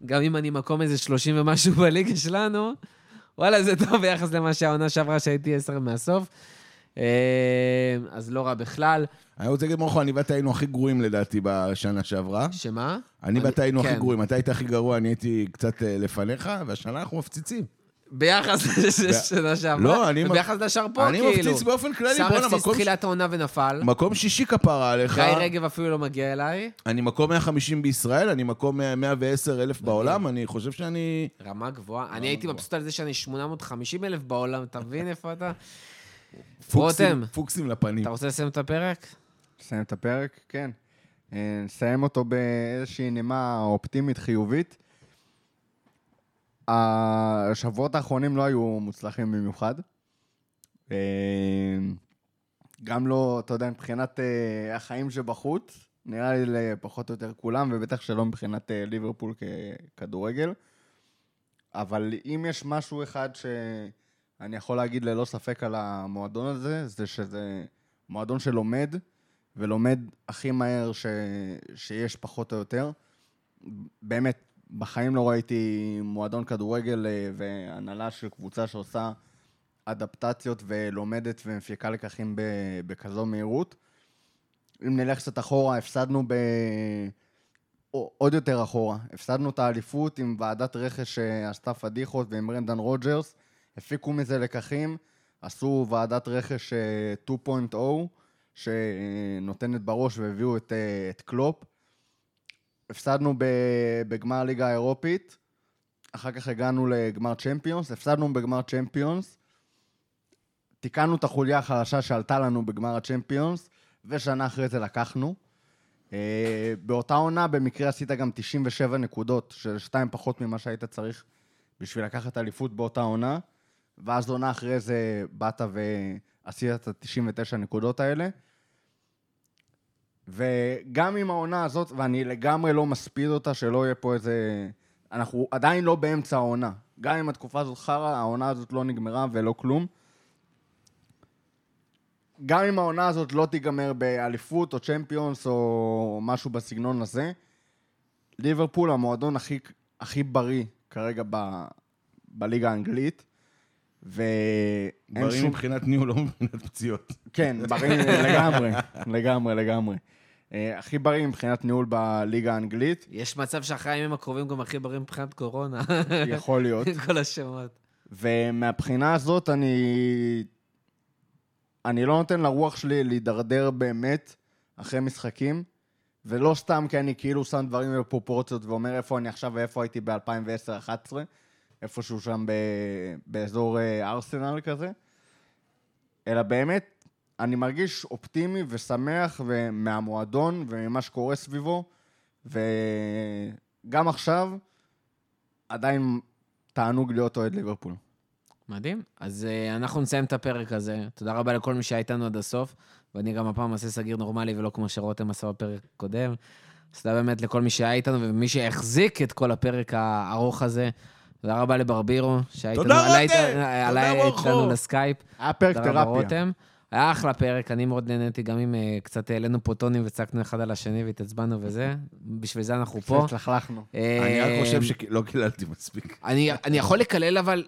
גם אם אני מקום איזה 30 ומשהו בליגה שלנו, וואלה, זה טוב ביחס למה שהעונה שעברה שהייתי 10 מהסוף. אה, אז לא רע בכלל. אני רוצה להגיד, מורכו, אני ואתה היינו הכי גרועים לדעתי בשנה שעברה. שמה? אני ואתה היינו הכי כן. גרועים, אתה היית הכי גרוע, אני הייתי קצת אה, לפניך, והשנה אנחנו מפציצים. ביחס לשנה שעברה. לא, אני וביחס לשאר פה, אני כאילו. מפציץ באופן כללי, בואנה, מקום ש- תחילת העונה ונפל. מקום שישי כפרה עליך. גיא רגב אפילו לא מגיע אליי. אני מקום 150 בישראל, אני מקום 110 אלף בעולם, אני חושב שאני... רמה גבוהה. אני הייתי מבסוט על זה שאני 850 אלף בעולם, אתה מבין איפה אתה? פוקסים- רותם. פוקסים לפנים. אתה רוצה לסיים את הפרק? נסיים את הפרק? כן. אה, נסיים אותו באיזושהי נימה אופטימית חיובית. השבועות האחרונים לא היו מוצלחים במיוחד. אה, גם לא, אתה יודע, מבחינת אה, החיים שבחוץ, נראה לי לפחות או יותר כולם, ובטח שלא מבחינת אה, ליברפול ככדורגל. אבל אם יש משהו אחד שאני יכול להגיד ללא ספק על המועדון הזה, זה שזה מועדון שלומד, ולומד הכי מהר ש... שיש פחות או יותר. באמת, בחיים לא ראיתי מועדון כדורגל אה, והנהלה של קבוצה שעושה אדפטציות ולומדת ומפיקה לקחים. בכזו מהירות. אם נלך קצת אחורה, הפסדנו ב... עוד יותר אחורה. הפסדנו את האליפות עם ועדת רכש שעשתה פדיחות ועם רנדן רוג'רס. הפיקו מזה לקחים, עשו ועדת רכש אה, 2.0 שנותנת בראש והביאו את, אה, את קלופ. הפסדנו בגמר הליגה האירופית, אחר כך הגענו לגמר צ'מפיונס, הפסדנו בגמר צ'מפיונס, תיקנו את החוליה החלשה שעלתה לנו בגמר הצ'מפיונס, ושנה אחרי זה לקחנו. אה, באותה עונה במקרה עשית גם 97 נקודות, של שתיים פחות ממה שהיית צריך בשביל לקחת אליפות באותה עונה, ואז עונה אחרי זה באת ועשית את ה-99 נקודות האלה. וגם עם העונה הזאת, ואני לגמרי לא מספיד אותה, שלא יהיה פה איזה... אנחנו עדיין לא באמצע העונה. גם אם התקופה הזאת חרא, העונה הזאת לא נגמרה ולא כלום. גם אם העונה הזאת לא תיגמר באליפות או צ'מפיונס או משהו בסגנון הזה, ליברפול המועדון הכי, הכי בריא כרגע ב, בליגה האנגלית. ואין בריא שום... מבחינת ניהול, לא מבחינת פציעות. כן, בריא לגמרי, לגמרי, לגמרי. אה, הכי בריא מבחינת ניהול בליגה האנגלית, יש מצב שאחרי הימים הקרובים גם הכי בריא מבחינת קורונה. יכול להיות. עם כל השמות. ומהבחינה הזאת אני... אני לא נותן לרוח שלי להידרדר באמת אחרי משחקים, ולא סתם כי אני כאילו שם דברים בפרופורציות ואומר איפה אני עכשיו ואיפה הייתי ב-2010-2011, איפשהו שם ב... באזור אה, ארסנל כזה, אלא באמת, אני מרגיש אופטימי ושמח מהמועדון וממה שקורה סביבו, וגם עכשיו, עדיין תענוג להיות אוהד ליברפול. מדהים. אז uh, אנחנו נסיים את הפרק הזה. תודה רבה לכל מי שהיה איתנו עד הסוף, ואני גם הפעם אעשה סגיר נורמלי ולא כמו שרותם עשה בפרק הקודם. אז תודה באמת לכל מי שהיה איתנו ומי שהחזיק את כל הפרק הארוך הזה. תודה רבה לברבירו, שהיה תודה, איתנו, עלה! איתנו- לסקייפ. היה פרק תודה רבה, תרפיה. רותם. היה אחלה פרק, אני מאוד נהניתי, גם אם uh, קצת העלינו פה טונים וצעקנו אחד על השני והתעצבנו וזה. בשביל זה אנחנו פה. התלכלכנו. אני רק אה, חושב שלא קיללתי מספיק. אני, אני יכול לקלל, אבל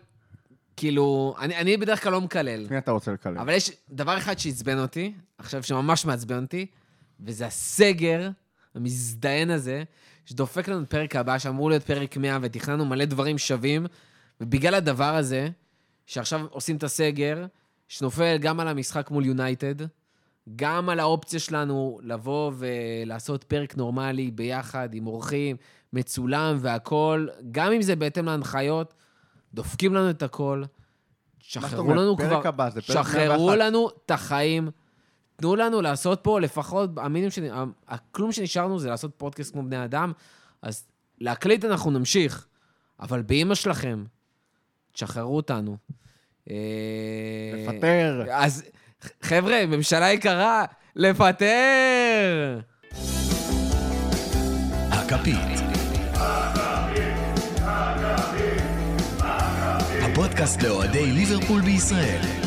כאילו, אני, אני בדרך כלל לא מקלל. מי אתה רוצה לקלל? אבל יש דבר אחד שעצבן אותי, עכשיו שממש מעצבן אותי, וזה הסגר המזדיין הזה, שדופק לנו את פרק הבא, שאמור להיות פרק 100, ותכננו מלא דברים שווים, ובגלל הדבר הזה, שעכשיו עושים את הסגר, שנופל גם על המשחק מול יונייטד, גם על האופציה שלנו לבוא ולעשות פרק נורמלי ביחד עם אורחים, מצולם והכול, גם אם זה בהתאם להנחיות, דופקים לנו את הכל. שחררו? לנו כבר, שחררו 101. לנו את החיים. תנו לנו לעשות פה לפחות, המינימום, שנ... הכלום שנשארנו זה לעשות פודקאסט כמו בני אדם, אז להקליט אנחנו נמשיך, אבל באימא שלכם, תשחררו אותנו. אה, לפטר. אז חבר'ה, ממשלה יקרה, לפטר! הכפית. הפודקאסט לאוהדי ליברפול בישראל.